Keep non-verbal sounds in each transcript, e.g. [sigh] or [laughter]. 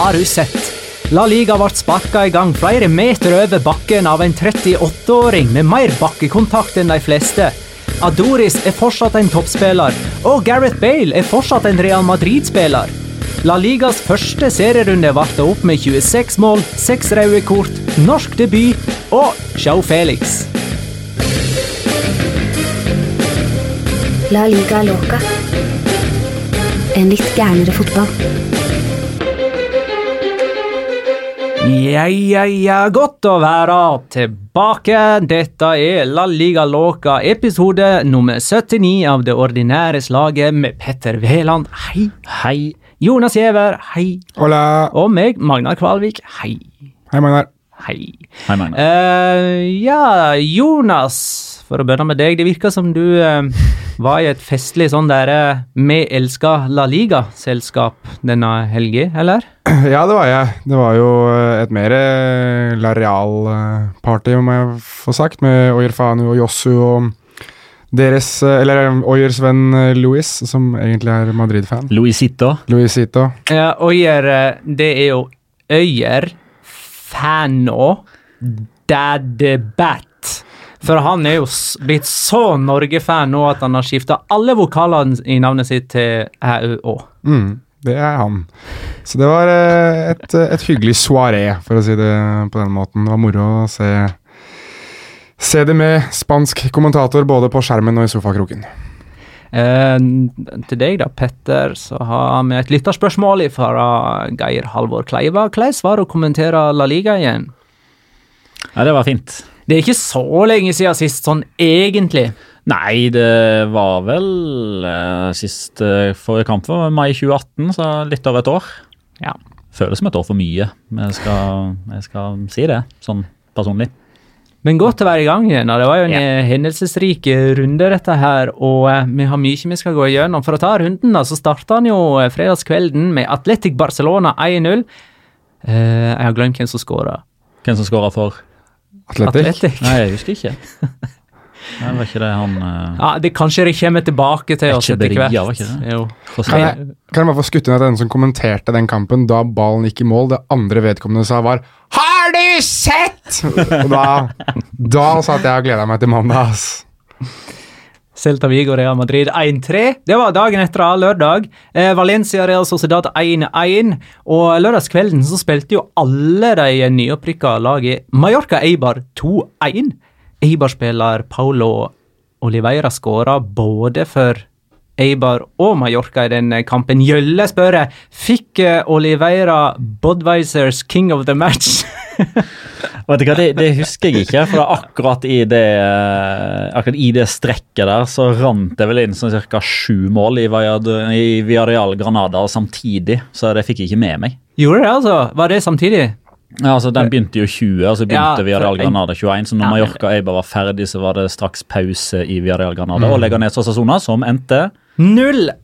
Har du sett? La Liga ble sparka i gang flere meter over bakken av en 38-åring med mer bakkekontakt enn de fleste. Adoris er fortsatt en toppspiller, og Gareth Bale er fortsatt en Real Madrid-spiller. La Ligas første serierunde varte opp med 26 mål, 6 røde kort, norsk debut og Show Felix. La liga loca. En litt gærnere fotball. Ja, ja, ja, godt å være tilbake. Dette er La Liga Loca, episode nummer 79 av Det ordinære slaget med Petter Veland. Hei. Hei. Jonas Giæver. Hei. Hola. Og meg, Magnar Kvalvik. Hei. Hei, Magnar. Hei. Hei, Magnar. Uh, ja, Jonas, for å begynne med deg. Det virker som du uh, var i et festlig sånn der eh, Vi elsker La Liga-selskap denne helga, eller? [clears throat] Ja, det var jeg. Det var jo eh, et mer eh, La Real-party, om jeg får sagt, med Oyerfanu og Jossu og deres eh, Eller eh, Oyers venn eh, Luis, som egentlig er Madrid-fan. Luisito. Luisito. Ja, Øyer, eh, det er jo Øyer Fano Dadebat. For han er jo blitt så Norge-fan nå at han har skifta alle vokalene i navnet sitt til æ-ø-å. Mm, det er han. Så det var eh, et, et hyggelig soaré, for å si det på den måten. Det var moro å se, se det med spansk kommentator både på skjermen og i sofakroken. Eh, til deg da, Petter, så har vi et lytterspørsmål fra Geir Halvor Kleiva. Hvordan var det å kommentere La Liga igjen? Ja, det var fint. Det er ikke så lenge siden sist, sånn egentlig. Nei, det var vel uh, sist uh, forrige kamp var mai 2018, så litt over et år. Ja. Føles som et år for mye, men jeg skal, jeg skal si det, sånn personlig. Men godt å være i gang igjen. Det var jo en yeah. hendelsesrik eh, runde, dette her. Og vi har mye vi skal gå igjennom. For å ta runden, da, så starta han jo fredagskvelden med Atletic Barcelona 1-0. Eh, jeg har glemt hvem som skåra. Hvem som skåra for? Atletic. Atletic. Nei, jeg husker ikke. [laughs] Nei, var ikke det han uh... Ja, det Kanskje det kommer tilbake til oss etter hvert. Ja, var ikke det? Jo. Kan jeg, kan jeg bare få skutt inn at den som kommenterte den kampen da ballen gikk i mål, det andre vedkommende sa var 'Har du sett?' Og da, da satt jeg og gleda meg til mandag. ass. Celta Vigo Real Madrid 1-3. Det var dagen etter lørdag. Eh, Valencia Real Sociedad 1-1. Og lørdagskvelden så spilte jo alle de nyopprykka lagene Mallorca Eibar 2-1. Eibar-spiller Paulo Oliveira skåra både for Eibar og Mallorca i den kampen. Gjølle spør jeg, fikk eh, Oliveira Budweisers King of the Match? [laughs] Vet du hva, det, det, husker jeg ikke, for akkurat i det, eh, akkurat i det strekket der så rant det vel inn sånn ca. sju mål i, i Villarreal Granada samtidig, så det fikk jeg ikke med meg. Gjorde det, altså? Var det samtidig? Ja, altså Den begynte jo 20, og så begynte ja, Villarreal Granada 21. Så når ja, Mallorca Eibar var ferdig, så var det straks pause i Viareal Granada. Mm. Og Leganes og Sassona, som endte 0-1.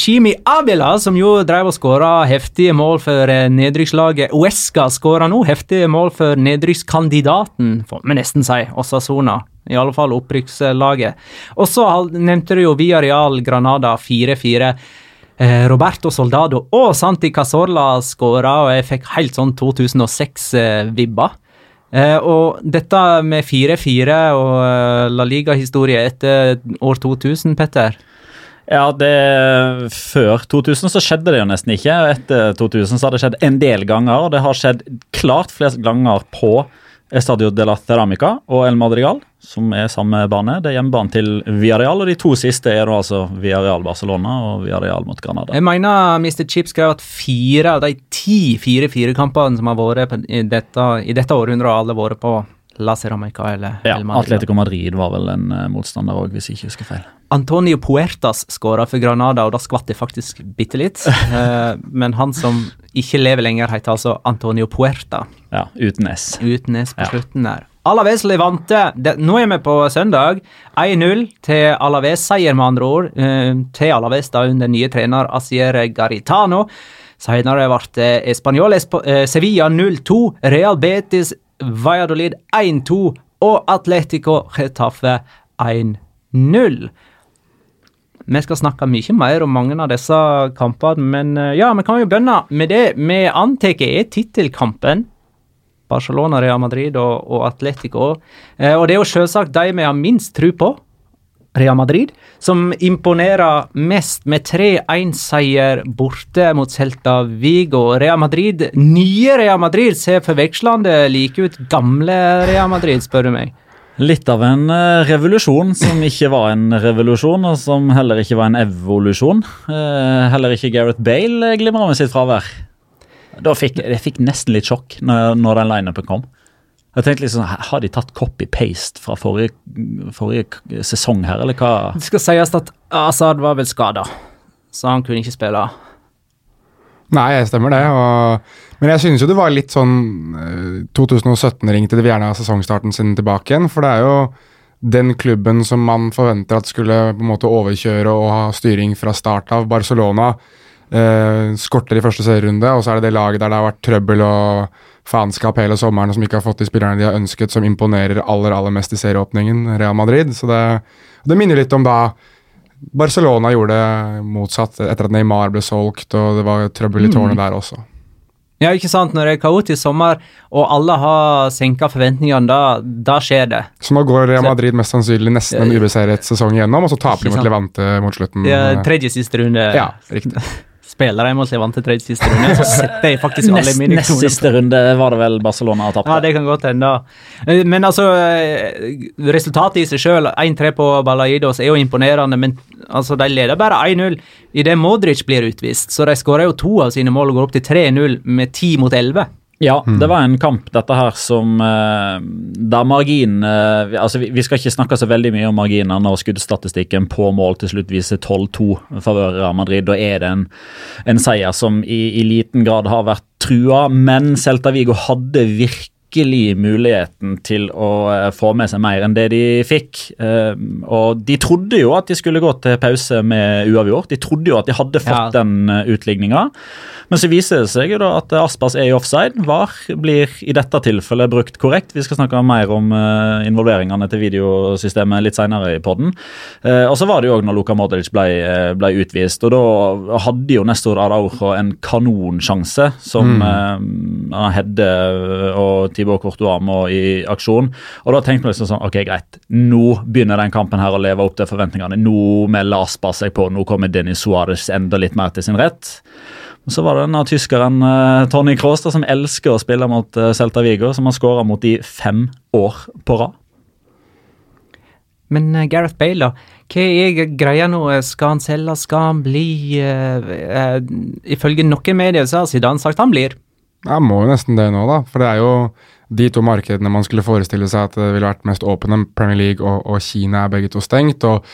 Chimi Abila, som jo drev og skåra heftige mål for eh, nedrykkslaget Uesca, skåra nå heftige mål for nedrykkskandidaten, får vi nesten si, Osasona. I alle fall opprykkslaget. Og så nevnte du jo Viareal Granada 4-4. Eh, Roberto Soldado og Santi Casorla skåra, og jeg fikk helt sånn 2006-vibber. Eh, og dette med 4-4 og eh, La Liga-historie etter år 2000, Petter? Ja, det, Før 2000 så skjedde det jo nesten ikke. Etter 2000 så har det skjedd en del ganger. og Det har skjedd klart flest ganger på Estadio de la Ceramica og El Madrigal som er samme bane. Det er hjemmebanen til Villarreal, og de to siste er da altså Villarreal Barcelona og Villarreal mot Granada. Jeg mener Mr. Chip skrev at fire av de ti 4-4-kampene som har vært i dette, i dette århundret, har alle vært på La Ceramica eller ja, El Madrigal. Atletico Madrid var vel en uh, motstander òg, hvis jeg ikke husker feil. Antonio Puertas skåra for Granada, og da skvatt jeg faktisk bitte litt. uh, [laughs] men han som ikke lever lenger, heter altså Antonio Puerta. Ja, uten S. Uten S på ja. slutten der. Alaves Levante. Nå er vi på søndag. 1-0 til Alaves. Seier, med andre ord, eh, til Alaves da under nye trener Asier Garitano. Senere ble det Español eh, Sevilla 0-2, Real Betis Valladolid 1-2 og Atletico Getafe 1-0. Vi skal snakke mye mer om mange av disse kampene, men eh, ja, vi kan jo begynne med det vi antar er tittelkampen Barcelona, Real Madrid og, og Atletico. Eh, og det er jo selvsagt de vi har minst tro på, Real Madrid, som imponerer mest med 3-1-seier borte mot Celta Vigo. Real Madrid, Nye Real Madrid ser forvekslende like ut gamle Real Madrid, spør du meg. Litt av en eh, revolusjon som ikke var en revolusjon, og som heller ikke var en evolusjon. Eh, heller ikke Gareth Bale glimra med sitt fravær. Da fikk, jeg fikk nesten litt sjokk når, når den lineupen kom. Jeg tenkte liksom, Har de tatt copy-paste fra forrige, forrige, sesong her, eller hva? Det skal sies at Asaad var vel skada, så han kunne ikke spille. Nei, jeg stemmer det. Og, men jeg synes jo det var litt sånn 2017 eh, ringte de vil gjerne ha sesongstarten sin tilbake igjen. For det er jo den klubben som man forventer at skulle på en måte overkjøre og ha styring fra start av. Barcelona eh, skorter i første serierunde, og så er det det laget der det har vært trøbbel og faenskap hele sommeren, og som ikke har fått de spillerne de har ønsket, som imponerer aller aller mest i serieåpningen, Real Madrid. Så det, det minner litt om da Barcelona gjorde motsatt, etter at Neymar ble solgt og det var trøbbel i tårnet mm. der også. Ja, ikke sant. Når det er kaotisk sommer og alle har senka forventningene, da, da, skjer det. Så nå går Real Madrid mest sannsynlig nesten en ubeseiret sesong igjennom, og så taper de mot Levante mot slutten. Ja, tredje siste runde. Ja, riktig. [laughs] spillere jeg må se vant til tredje siste runde, så setter jeg faktisk alle nest, mine Nest siste runde var det vel Barcelona har tapt. Ja, det kan godt hende. Eh, men altså, eh, resultatet i seg sjøl, 1-3 på Balaidos, er jo imponerende. Men altså, de leder bare 1-0 idet Modric blir utvist. Så de skårer jo to av sine mål og går opp til 3-0 med 10 mot 11. Ja, mm. det var en kamp dette her som uh, Der marginen uh, altså vi, vi, skal ikke snakke så veldig mye om marginene når skuddstatistikken på mål til slutt viser 12-2 favør av Madrid. Da er det en, en seier som i, i, liten grad har vært trua, men Celta Vigo hadde virkelig muligheten til å uh, få med seg mer enn det de fikk. og de trodde jo at de skulle gå til pause med uavgjort. De trodde jo at de hadde fått ja. den utligninga. Men så viser det seg jo da at Aspas er i offside. VAR blir i dette tilfellet brukt korrekt. Vi skal snakke mer om uh, involveringene til videosystemet litt senere i poden. Uh, og så var det jo òg når Luka Modric ble, ble, utvist, og da hadde jo Nestor Araujo en kanonsjanse som mm. uh, Hedde og Tibor Courtois må i aksjon. Og da tenkte vi liksom sånn Ok, greit. Nå begynner den kampen her å leve opp til forventningene. Nå melder Aspas seg på. Nå kommer Denis Suárez enda litt mer til sin rett. Så var det denne tyskeren uh, Tony Kroos som elsker å spille mot uh, Celta Vigo, som har skåra mot de fem år på rad. Men uh, Gareth Bale, da. Hva er greia nå? Skal han selge? Skal han bli? ifølge noen medier så har Zidane sagt han blir. Jeg må jo nesten det nå, da. For det er jo de to markedene man skulle forestille seg at det ville vært mest åpne. Premier League og, og Kina er begge to stengt. og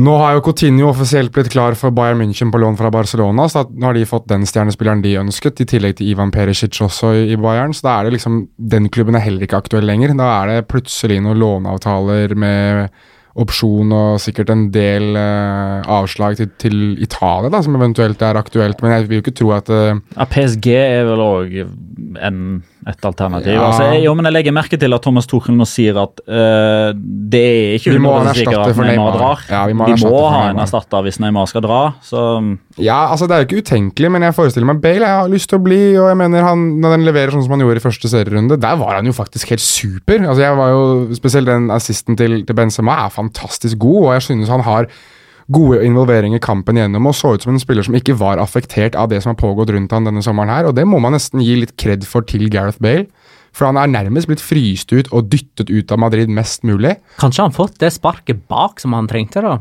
nå har jo Coutinho offisielt blitt klar for Bayern München på lån fra Barcelona, så nå har de fått den stjernespilleren de ønsket, i tillegg til Ivan Perisic også i Bayern. Så da er det liksom Den klubben er heller ikke aktuell lenger. Da er det plutselig noen låneavtaler med opsjon og sikkert en del uh, avslag til, til, Italia, da, som eventuelt er aktuelt. Men jeg vil jo ikke tro at uh, ja, PSG er vel òg et alternativ. Ja. Altså, jeg, jo, men jeg legger merke til at Thomas Tuchel nå sier at uh, det er ikke 100 sikkert at Neymar drar. Ja, vi må, vi må ha en erstatter hvis Neymar skal dra. Så. Ja, altså det er jo ikke utenkelig, men jeg forestiller meg Bale jeg har lyst til å bli. Og jeg mener han, når den leverer sånn som han gjorde i første serierunde, der var han jo faktisk helt super. Altså jeg var jo, Spesielt den assisten til, til Benzema er fantastisk god, og jeg synes han har gode involvering i kampen gjennom og så ut som en spiller som ikke var affektert av det som har pågått rundt han denne sommeren her, og det må man nesten gi litt kred for til Gareth Bale. For han er nærmest blitt fryst ut og dyttet ut av Madrid mest mulig. Kanskje han fått det sparket bak som han trengte, da?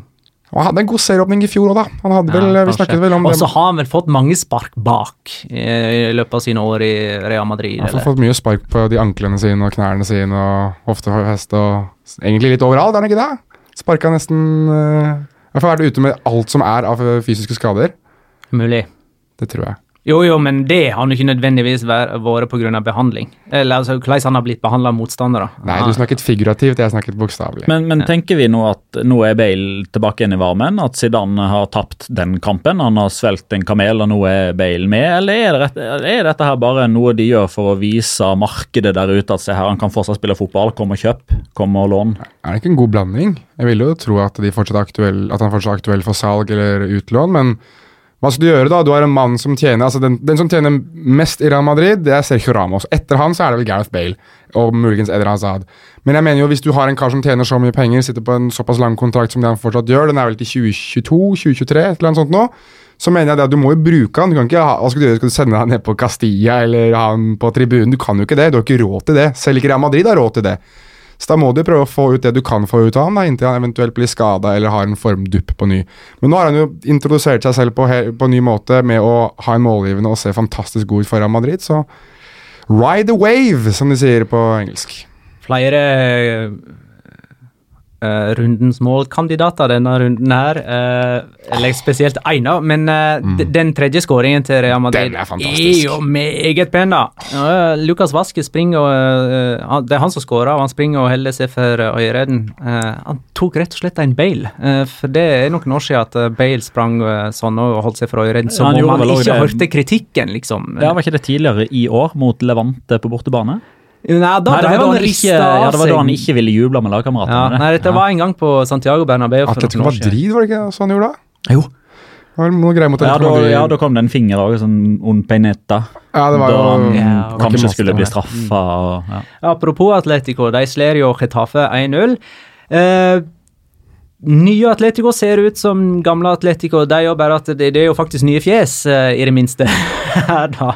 Og han hadde en god serieåpning i fjor òg, da. Han hadde vel, ja, vi snakket vel om det. Og så har han vel fått mange spark bak i løpet av sine år i Real Madrid. Han har fått mye spark på de anklene sine og knærne sine og hoftefeste og egentlig litt overalt, er han ikke det? Sparka nesten uh, jeg er vært ute med alt som er av fysiske skader. Mulig. Det tror jeg. Jo, jo, men det har ikke nødvendigvis vært pga. behandling. Eller altså, hvordan han har blitt behandla av motstandere. Nei, du snakket figurativt, jeg snakket bokstavelig. Men, men, tenker vi nå at nå er Bale tilbake igjen i varmen? At Zidane har tapt den kampen? Han har svelget en kamel, og nå er Bale med? Eller er, det er, dette her bare noe de gjør for å vise markedet der ute at se her, han kan fortsatt spille fotball, kom og kjøp, kom og lån? Er det ikke en god blanding? Jeg vil jo tro at, fortsatt aktuell, at han fortsatt er aktuell for salg eller utlån, men hva skal du gjøre, da? Du har en mann som tjener altså den, den, som tjener mest i Real Madrid, det er Sergio Ramos. Etter han så er det vel Gareth Bale og muligens Eder Hazard. Men jeg mener jo hvis du har en kar som tjener så mye penger, sitter på en såpass lang kontrakt som det han fortsatt gjør, den er vel til 2022-2023, et eller annet sånt nå, så mener jeg det at du må jo bruke han. Du kan ikke ha, hva skal du gjøre, skal du sende han ned på Castilla eller ha han på tribunen? Du kan jo ikke det. Du har ikke råd til det. Selv ikke Real Madrid har råd til det. Så da må du prøve å få ut det du kan få ut av ham, inntil han eventuelt blir skada eller har en formdupp på ny. Men nå har han jo introdusert seg selv på, på en ny måte med å ha en målgivende og se fantastisk god ut foran Madrid, så ride the wave, som de sier på engelsk. Flere Uh, rundens målkandidater denne runden her. Uh, eller spesielt Eina, men uh, mm. den tredje skåringen til Real Madrid er, er, jo meget pen, da. Lukas Vaske springer og Det er han som skårer, og han springer og holder seg for Øyredden. han tok rett og slett en Bale, for det er noen år siden at Bale sprang sånn og holdt seg for øyeredden, så ja, man ikke hørte kritikken, liksom. Ja, Var ikke det tidligere i år mot Levante på bortebane? Nei, da nei, det, var han ikke, ja, det var da han ikke ville juble med lagkameratene. Ja, nei, dette ja. var en gang på Santiago Bernabeu. Atletico Madrid, var det ikke sånn han gjorde det? Jo. Det var noe greier mot ja, da, ja, da kom det en finger òg, sånn un peineta. Ja, det var da han ja, kanskje skulle bli straffa. Ja. Apropos Atletico, de slår jo Getafe 1-0. Eh, nye Atletico ser ut som gamle Atletico, de òg, bare at det, det, er jo faktisk nye fjes, eh, i det minste. [laughs] her da.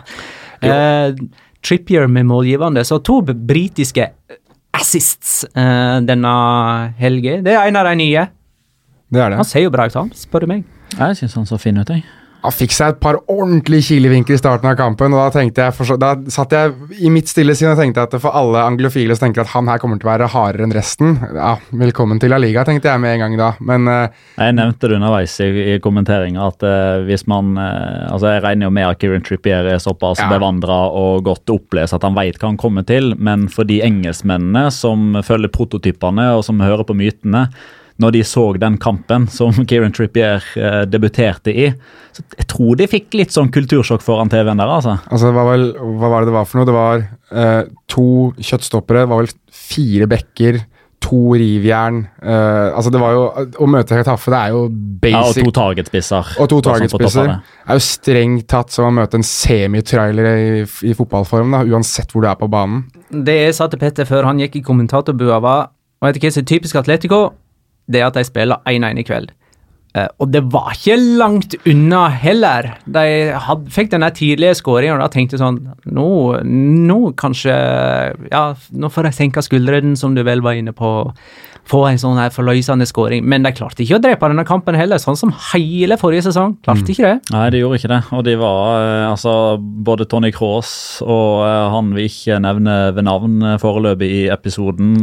Eh, Trippier med målgivende. Så to britiske assists uh, denne helga. Det er en av de nye. Det er det. Han ser jo bra ut, han, spør du meg. Jeg syns han så fin ut, jeg. Han fikk seg et par ordentlige kilevinker i starten av kampen. og Da tenkte jeg, for, da satt jeg i mitt stille sinn og tenkte at for alle anglofile som tenker at han her kommer til å være hardere enn resten ja, Velkommen til La Liga, tenkte jeg med en gang da, men uh, Jeg nevnte det underveis i, i kommenteringa at uh, hvis man uh, altså Jeg regner jo med at Kieran Trippier er såpass ja. bevandra og godt opplest at han veit hva han kommer til, men for de engelskmennene som følger prototypene og som hører på mytene når de så den kampen som [laughs] Kieran Trippier eh, debuterte i. Så jeg tror de fikk litt sånn kultursjokk foran TV-en der, altså. Altså, det var vel, Hva var det det var for noe? Det var eh, to kjøttstoppere, det var vel fire bekker, to rivjern. eh, altså, det var jo Å møte Hetaffe, det er jo basic Ja, og to targetspisser. og to sånn targetspisser. det. er jo strengt tatt som å møte en semitrailer i, i fotballform, da, uansett hvor du er på banen. Det jeg sa til Petter før han gikk i kommentatorbua, var Og vet du hva som er typisk Atletico? Det at de spiller 1-1 i kveld. Uh, og det var ikke langt unna heller. De had, fikk den tidlige skåringen, og da tenkte sånn Nå, nå kanskje Ja, nå får de senke skuldrene, som du vel var inne på. Få en sånn her forløsende skåring. Men de klarte ikke å drepe denne kampen heller, sånn som hele forrige sesong. Klarte ikke det. Nei, de gjorde ikke det. Og de var eh, altså Både Tony Cross og eh, han vi ikke nevner ved navn eh, foreløpig i episoden,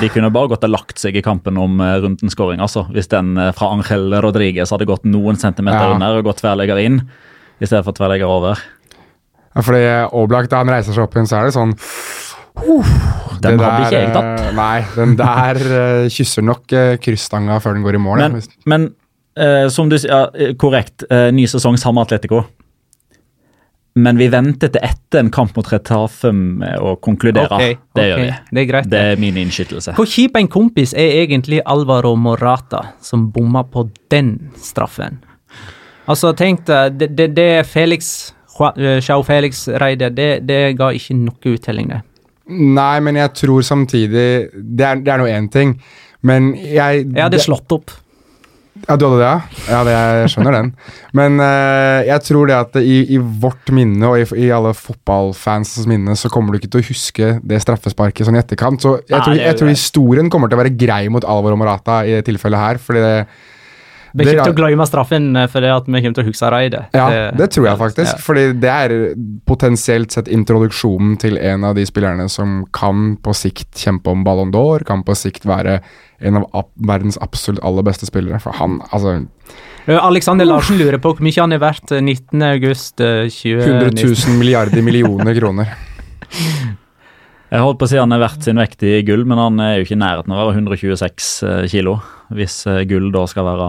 de kunne bare gått og lagt seg i kampen om rundens scoring, altså. Hvis den fra Angel Rodriguez hadde gått noen centimeter Ja. under og gått tverrlegger inn i stedet for tverrlegger over. Ja, fordi Oblak, da han reiser seg opp igjen, så er det sånn Den det hadde ikke jeg tatt. eh, Nei, den der uh, kysser nok uh, krysstanga før den går i mål. ja. Men, men eh, som du sier, ja, korrekt, ny sesong samme Atletico. Men vi venter til etter en kamp mot Retafe med å konkludere. Okay, det okay. gjør vi. Det er greit. Det er min innskytelse. Hvor kjip en kompis er egentlig Alvaro Morata, som bomma på den straffen? Altså, tenk deg, det, det, det Felix Sjau Felix Reide, det, det ga ikke noe uttelling, det. Nei, men jeg tror samtidig Det er, det er nå én ting, men jeg Jeg hadde slått opp. Ja, du hadde det, ja? Ja, det, jeg skjønner den. Men uh, jeg tror det at i, i vårt minne, og i, i alle fotballfans minne, så kommer du ikke til å huske det straffesparket sånn i etterkant. Så jeg, Nei, tror, det er jeg tror historien kommer til å være grei mot Alvaro Morata i det tilfellet her, fordi det Vi kommer Det- til å glemme straffen eh, fordi at vi kommer til å huske Reide. Ja, det tror jeg faktisk. Ja. Fordi det er potensielt sett introduksjonen til en av de spillerne som kan på sikt kjempe om Ballon d'Or, kan på sikt være en av verdens absolutt aller beste spillere. For han, altså Eh, Alexander Larsen lurer på hvor mye han er verdt eh, 19. august eh, 100 2019. 000 milliarder millioner [laughs] kroner. Jeg holdt på å si han er verdt sin vekt i gull, men han er jo ikke i nærheten av å være 126 eh, kilo. Hvis gull da skal være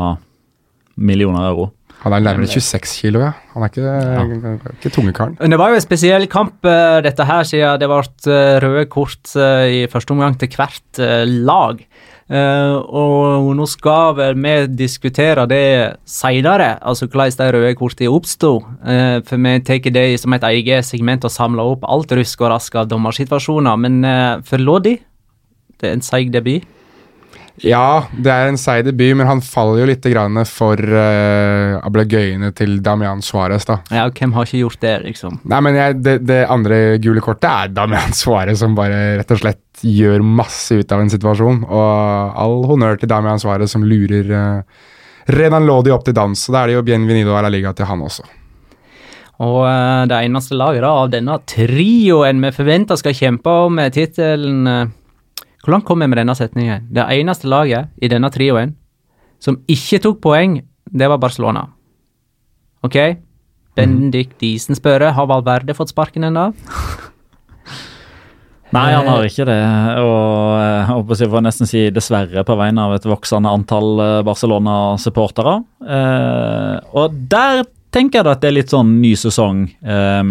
millioner euro. Han er nærmere 26 kilo, ja. Han er ikke, ikke tungekaren. Det var jo en spesiell kamp, eh, dette her, siden det ble eh, røde kort eh, i første omgang til hvert lag. Eh, og nå skal vel vi diskutere det seinere, altså hvordan de røde kortene oppsto. For vi tar det som et eget segment og samler opp alt rusk og rask av dommersituasjoner. Men for Lodi, det er en seig debut. Ja, det er en seig debut, men han faller jo litt grann for uh, ablegøyene til Damian Suárez, da. Ja, hvem har ikke gjort det, liksom? Nei, men jeg, det, det andre gule kortet er Damian Suárez som bare rett og slett gjør masse ut av en situasjon. Og all honnør til Damian Suárez som lurer uh, Renan Lodi opp til dans. Og da er det jo bienvenido a la liga til han også. Og eh, det eneste laget da, av denne trioen vi forventer skal kjempe om eh, tittelen eh, Hvor langt kom jeg med denne setningen? Det eneste laget i denne trioen som ikke tok poeng, det var Barcelona. Ok? Bendik Diesen spørre, har Valverde fått sparken ennå? [laughs] Nei, han har ikke det. Og jeg å si- får nesten si dessverre på vegne av et voksende antall eh, Barcelona-supportere. Eh, og der tenker jeg at det er litt sånn ny sesong eh,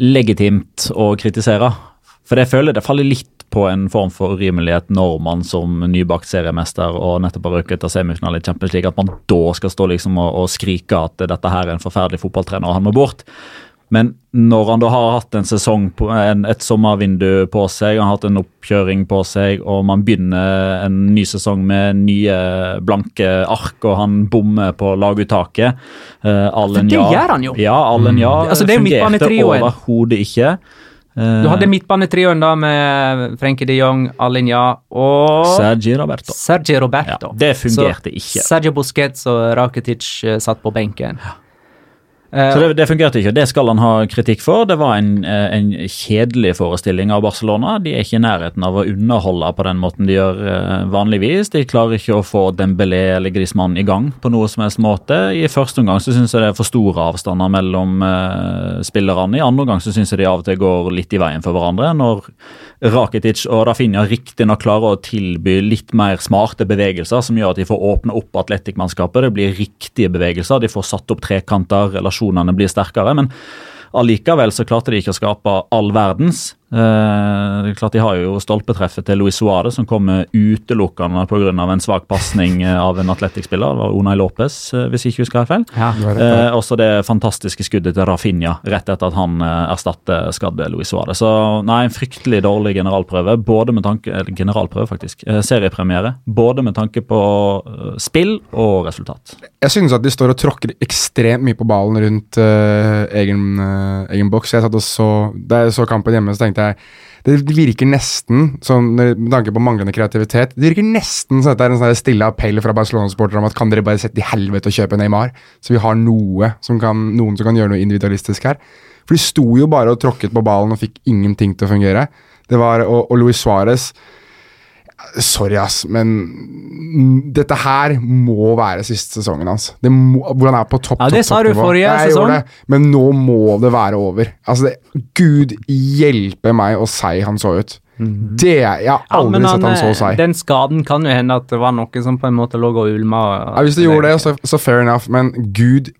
legitimt å kritisere. For jeg føler det faller litt på en form for urimelighet når man som nybakt seriemester og nettopp har røket av semifinale i Champions League, at man da skal stå liksom og, og skrike at dette her er en forferdelig fotballtrener og han må bort. Men når han da har hatt en sesong, på, en, et sommervindu på seg, han har hatt en oppkjøring på seg, og man begynner en ny sesong med nye blanke ark, og han bommer på laguttaket uh, Allen det ja. gjør han jo. Ja, Allen ja. Altså, det er fungerte overhodet ikke. Eh, Du hadde midtbanetrioen da med Frenkie de Jong, Alinja og Sergi Roberto. Sergi Roberto. Ja, det fungerte Så ikke. Sergio Busquets og Rakitic eh, satt på benken. Så det, det, fungerte ikke. og Det skal han ha kritikk for. Det var en, eh, en, kjedelig forestilling av Barcelona. De er ikke i nærheten av å underholde på den måten de gjør eh, vanligvis. De klarer ikke å få Dembélé eller Griezmann i gang på noe som helst måte. I første omgang så syns jeg det er for store avstander mellom uh, spillerne. I andre omgang så syns jeg de av og til går litt i veien for hverandre. Når Rakitic og Rafinha riktignok klarer å tilby litt mer smarte bevegelser, som gjør at de får åpne opp Atletic-mannskapet. Det blir riktige bevegelser. De får satt opp trekanter, relasjoner relasjonene blir sterkere. men Allikevel så klarte de ikke å skape all verdens. Eh, det er klart De har jo stolpetreffet til Luis Suárez, som kommer utelukkende pga. en svak pasning eh, av en Atletic-spiller. Det var Unai Lopez, eh, hvis jeg ikke husker jeg feil. Ja, eh, også det fantastiske skuddet til Rafinha rett etter at han erstatter skadde Luis Suárez. Så nei, en fryktelig dårlig generalprøve, både med tanke eller generalprøve faktisk, eh, seriepremiere. Både med tanke på spill og resultat. Jeg synes at de står og tråkker ekstremt mye på ballen rundt egen, egen boks. Jeg satt og så, Da jeg så kampen hjemme, så tenkte jeg det virker nesten, som, med tanke på manglende kreativitet Det virker nesten som dette er en sånn stille appell fra Barcelona-sportere om at kan dere bare sette i helvete og kjøpe Neymar, så vi har noe som kan, noen som kan gjøre noe individualistisk her. For de sto jo bare og tråkket på ballen og fikk ingenting til å fungere. Det var, Og, og Luis Suárez Sorry, ass, men dette her må være siste sesongen hans. Det må, hvor han er på topp, ja, det sa du forrige sesong. Det, men nå må det være over. Altså, det, Gud hjelpe meg å si han så ut. Mm. Det, Jeg har aldri ja, sett han så seg. Den skaden kan jo hende at det var noe som på en måte lå og ulma. Ja, hvis det gjorde det, så, så, fair enough, men gud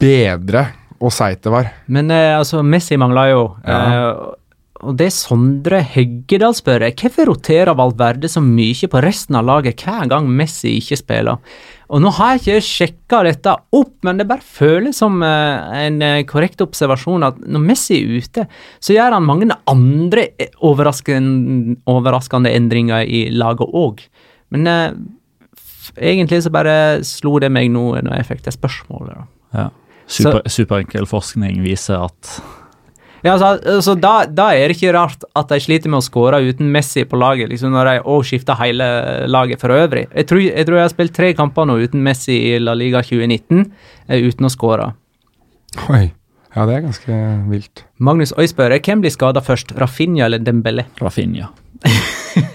bedre og seigt det var. Men eh, altså, Messi mangla jo. Ja. Eh, og det Sondre Heggedal spør, er hvorfor roterer Valverde så mye på resten av laget hver gang Messi ikke spiller? Og Nå har jeg ikke sjekka dette opp, men det bare føles som uh, en uh, korrekt observasjon at når Messi er ute, så gjør han mange andre overraskende, overraskende endringer i laget òg. Men eh, egentlig så bare slo det meg nå når jeg fikk det spørsmålet. Da. Ja. Super, superenkel forskning viser at ja, så, så da, da, er det ikke rart at de sliter med å skåre uten Messi på laget, liksom når de òg skifter hele laget for øvrig. Jeg tror, jeg tror, jeg har spilt tre kamper nå uten Messi i La Liga 2019 eh, uten å skåre. Oi. Ja, det er ganske vilt. Magnus Øy hvem blir skada først, Rafinha eller Dembélé? Rafinha. [laughs]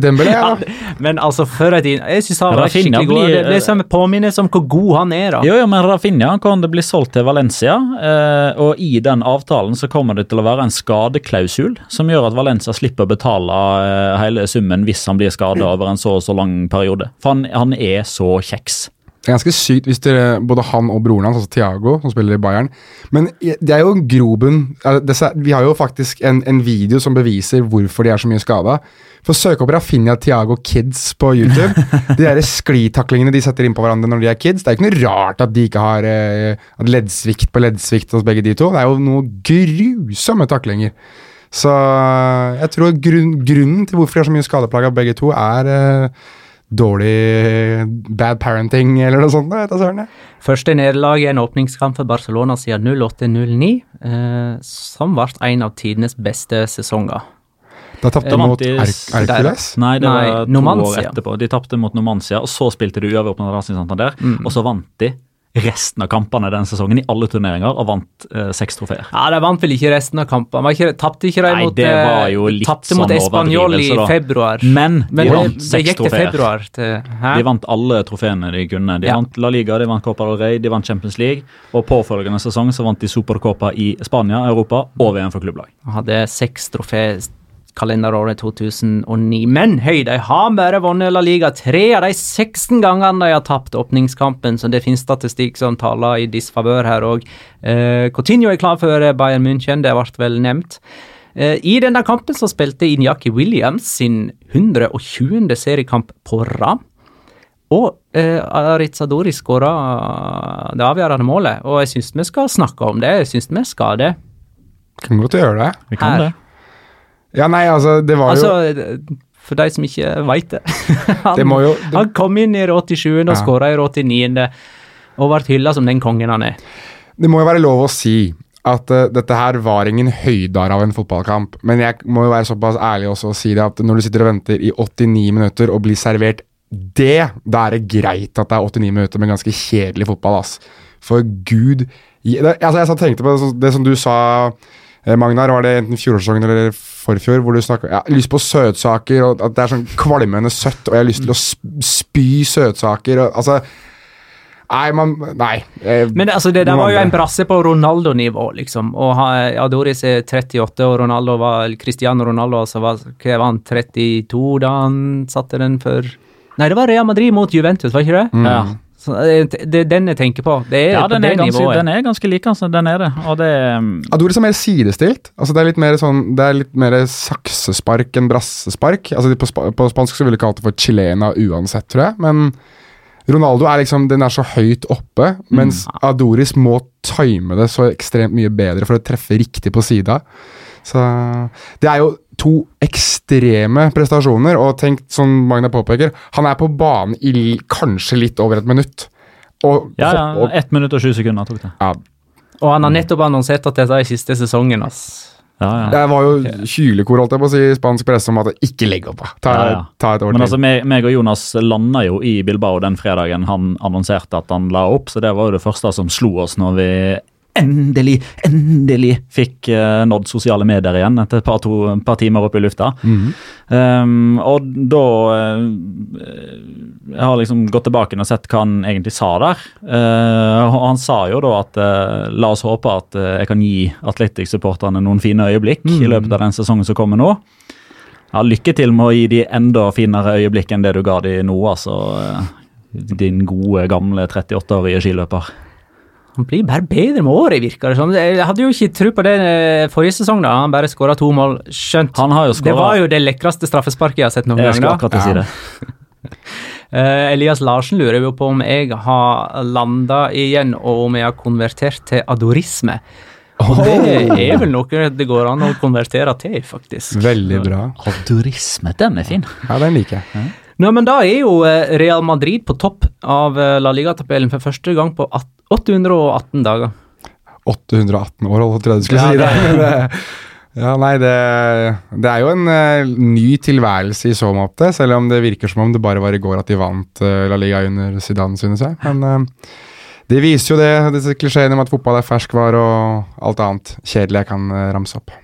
Dembélé, ja. men altså, før i tiden Jeg syns han var skikkelig god. Det, det som påminnes om hvor god han er. da. Jo, jo, men Rafinha kan det bli solgt til Valencia, eh, og i den avtalen så kommer det til å være en skadeklausul som gjør at Valencia slipper å betale eh, hele summen hvis han blir skada over en så og så lang periode. For han, han er så kjeks. Det er ganske sykt hvis dere, både han og broren hans, altså Thiago, som spiller i Bayern Men det er jo grobunn Vi har jo faktisk en, en, video som beviser hvorfor de er så mye skada. For søk opp Rafinha Thiago Kids på YouTube. [laughs] de der sklitaklingene de setter inn på hverandre når de er kids. Det er jo ikke noe rart at de ikke har eh, leddsvikt på leddsvikt hos begge de to. Det er jo noe grusomme taklinger. Så jeg tror grunn, grunnen til hvorfor de har så mye skadeplaga begge to, er eh, dårlig bad parenting eller noe sånt. Vet jeg, Første nederlag i en åpningskamp for Barcelona siden 08-09, eh, som ble en av tidenes beste sesonger. Da tapte de mot Hercules? Nei, det var to Numancia. år etterpå. De tapte mot Nomancia, og så spilte de uavgjort mot Racing Santander, mm. og så vant de resten av kampene den sesongen i alle turneringer og vant eh, seks trofeer. Ja, De vant vel ikke resten av kampene? Ikke, tapte ikke de mot, det var jo litt tapte mot sånn Espanol i februar? Men, Men de vant seks trofeer. De vant alle trofeene de kunne. De ja. vant La Liga, de vant Copa del Rey, de vant Champions League. Og påfølgende sesong så vant de Supercopa i Spania, Europa og VM for klubblag. Hadde seks trofeer kalenderåret 2009. Men høy, de har bare vunnet La Liga tre av de 16 gangene de har tapt åpningskampen, så det finnes statistikk som taler i disfavør her òg. Eh, Coutinho er klar for Bayern München, det ble vel nevnt. Eh, I denne kampen så spilte Inyaki Williams sin 120. seriekamp på rad. Og eh, Arizadori skåra det avgjørende målet, og jeg syns vi skal snakke om det. Jeg syns vi skal det. Kan godt gjøre det. Vi kan Her. det. Ja, nei, altså, det var altså, jo For de som ikke veit det. [laughs] han, det jo, det... han, kom inn i 87. og ja. skåra i 89. og ble hylla som den kongen han er. Det må jo være lov å si at uh, dette her var ingen høydar av en fotballkamp. Men jeg må jo være såpass ærlig også og si det at når du sitter og venter i 89 minutter og blir servert det, da er det greit at det er 89 minutter med ganske kjedelig fotball. ass. For gud det, altså Jeg tenkte på det, som- det som du sa, Magnar. Var det enten fjorårssesongen eller forfjor? Hvor du snakket, ja, lyst på søtsaker, og at det er sånn kvalmende søtt, og jeg har lyst til å spy søtsaker. Og, altså Nei, man Nei. eh, Men det, altså, det der var jo en brasse på Ronaldo-nivå, liksom. Og Adoris er 38, og Ronaldo var Cristiano Ronaldo altså var, hva var han, 32 da han satte den for Nei, det var Real Madrid mot Juventus, var ikke det? Mm. Ja. Så, eh, det er den jeg tenker på. Det er Ja, på den det er, ganske, nivået. den er ganske lik, altså. Den er det. Og det Adoris er mer sidestilt. Altså Det er litt mer sånn Det er litt mer saksespark enn brassespark. Altså På, på spansk så ville de kalt det for chilena uansett, tror jeg. Men Ronaldo er liksom Den er så høyt oppe, mens Adoris må time det så ekstremt mye bedre for å treffe riktig på sida. Så Det er jo to ekstreme prestasjoner, og tenk som Magna påpeker, han er på banen i kanskje litt over et minutt. Og, Ja, ja. og, ett minutt og sju sekunder tok det. ja, Og han har nettopp annonsert at dette er siste sesongen, ass. Ja, ja. Det var jo kylekor holdt jeg på å si, i spansk presse om at ikke legg opp. Ta, Ja, ja. ta et år Men altså, meg, meg og Jonas landa jo i Bilbao den fredagen han annonserte at han la opp, så det var jo det første som slo oss når vi endelig, endelig fikk uh, nådd sosiale medier igjen etter et par, to, par timer oppe i lufta. Um, og da uh, Jeg har liksom gått tilbake og sett hva han egentlig sa der. Uh, og han sa jo da at la oss håpe at jeg kan gi Atletic-supporterne noen fine øyeblikk i løpet av den sesongen som kommer nå. Ja, lykke til med å gi de enda finere øyeblikk enn det du ga de nå, altså. Din gode, gamle 38-årige skiløper. Han blir bare bedre med året, virker det som. Jeg hadde jo ikke tro på det eh, forrige sesong, da. Han bare skåra to mål. Skjønt. Han har jo Det var jo det lekreste straffesparket jeg har sett noen gang. Jeg da. akkurat å si det. [laughs] Eh, Elias Larsen lurer jo på om jeg har landa igjen, og om jeg har konvertert til adorisme. Og det er vel noe det går an å konvertere til, faktisk. Veldig bra. Adorisme, den er fin. Ja, den liker jeg. Nå, men da er jo eh, Real Madrid på topp av La Liga-tabellen for første gang på at- 818 dager. 818 år, holdt jeg på du skulle Ja, si det. [laughs] det-. Ja, nei, det, det er jo en uh, ny tilværelse i så måte, selv om det virker som om det bare var i går at de vant uh, La Liga under Zidane, synes jeg. Men uh, det viser jo det, disse klisjeene om at fotball er ferskvare og alt annet kjedelig jeg kan ramse opp.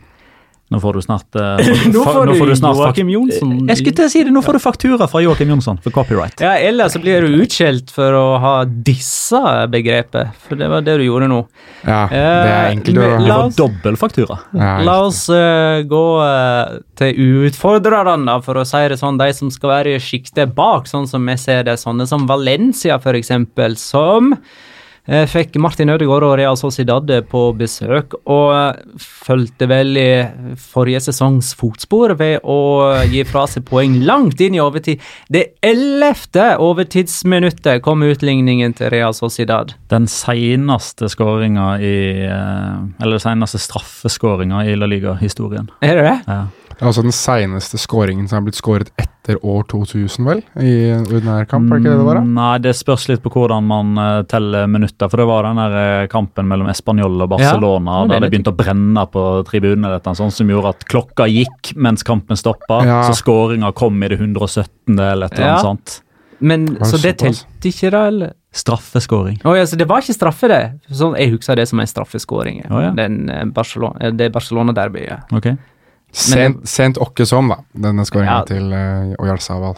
Nå får du snart eh, [laughs] Nå får du snart Joakim Jonsson. Jeg skulle til å si det, nå får du faktura fra Joakim Jonsson for copyright. Ja, Eller så blir du utskjelt for å ha dissa begrepet, for det var det du gjorde nå. Ja, det er Eh, enkelt å Det var dobbel faktura. ja, La oss eh, gå eh, til utfordrerne, for å si det sånn. De som skal være i sjiktet bak, sånn som vi ser det. Sånne som Valencia, for eksempel, som eh, fikk Martin Ødegaard og Real Sociedad på besøk, og eh, fulgte vel i forrige sesongs fotspor ved å gi fra seg poeng langt inn i overtid. Det ellevte overtidsminuttet kom utligningen til Real Sociedad. Den seneste skåringa i eh, Eller den seneste straffeskåringa i La Liga-historien. Er det det? Ja. Det er også den seneste skåringen som har blitt skåret etter år 2000, vel? I en ordinær kamp, er det ikke det det var? da? Mm, Nei, det spørs litt på hvordan man uh, teller minutter. For det var den der eh, kampen mellom Español og Barcelona Ja, det er der det begynte å brenne på tribunene, dette, sånn, som gjorde at klokka gikk mens kampen stoppa. Ja. Så skåringa kom i det 117. eller et eller Ja. sånt. Men det Så det telte ikke, da? eller? Straffeskåring. Oh, ja, så det var ikke straffe, det? Sånn, jeg husker det som en straffeskåring. Oh, ja. Den, eh, Barcelona, det Barcelona-derbyet. Ok. Sent, sent åkke som, da, denne skåringen Ja. til uh, Oyarzabal.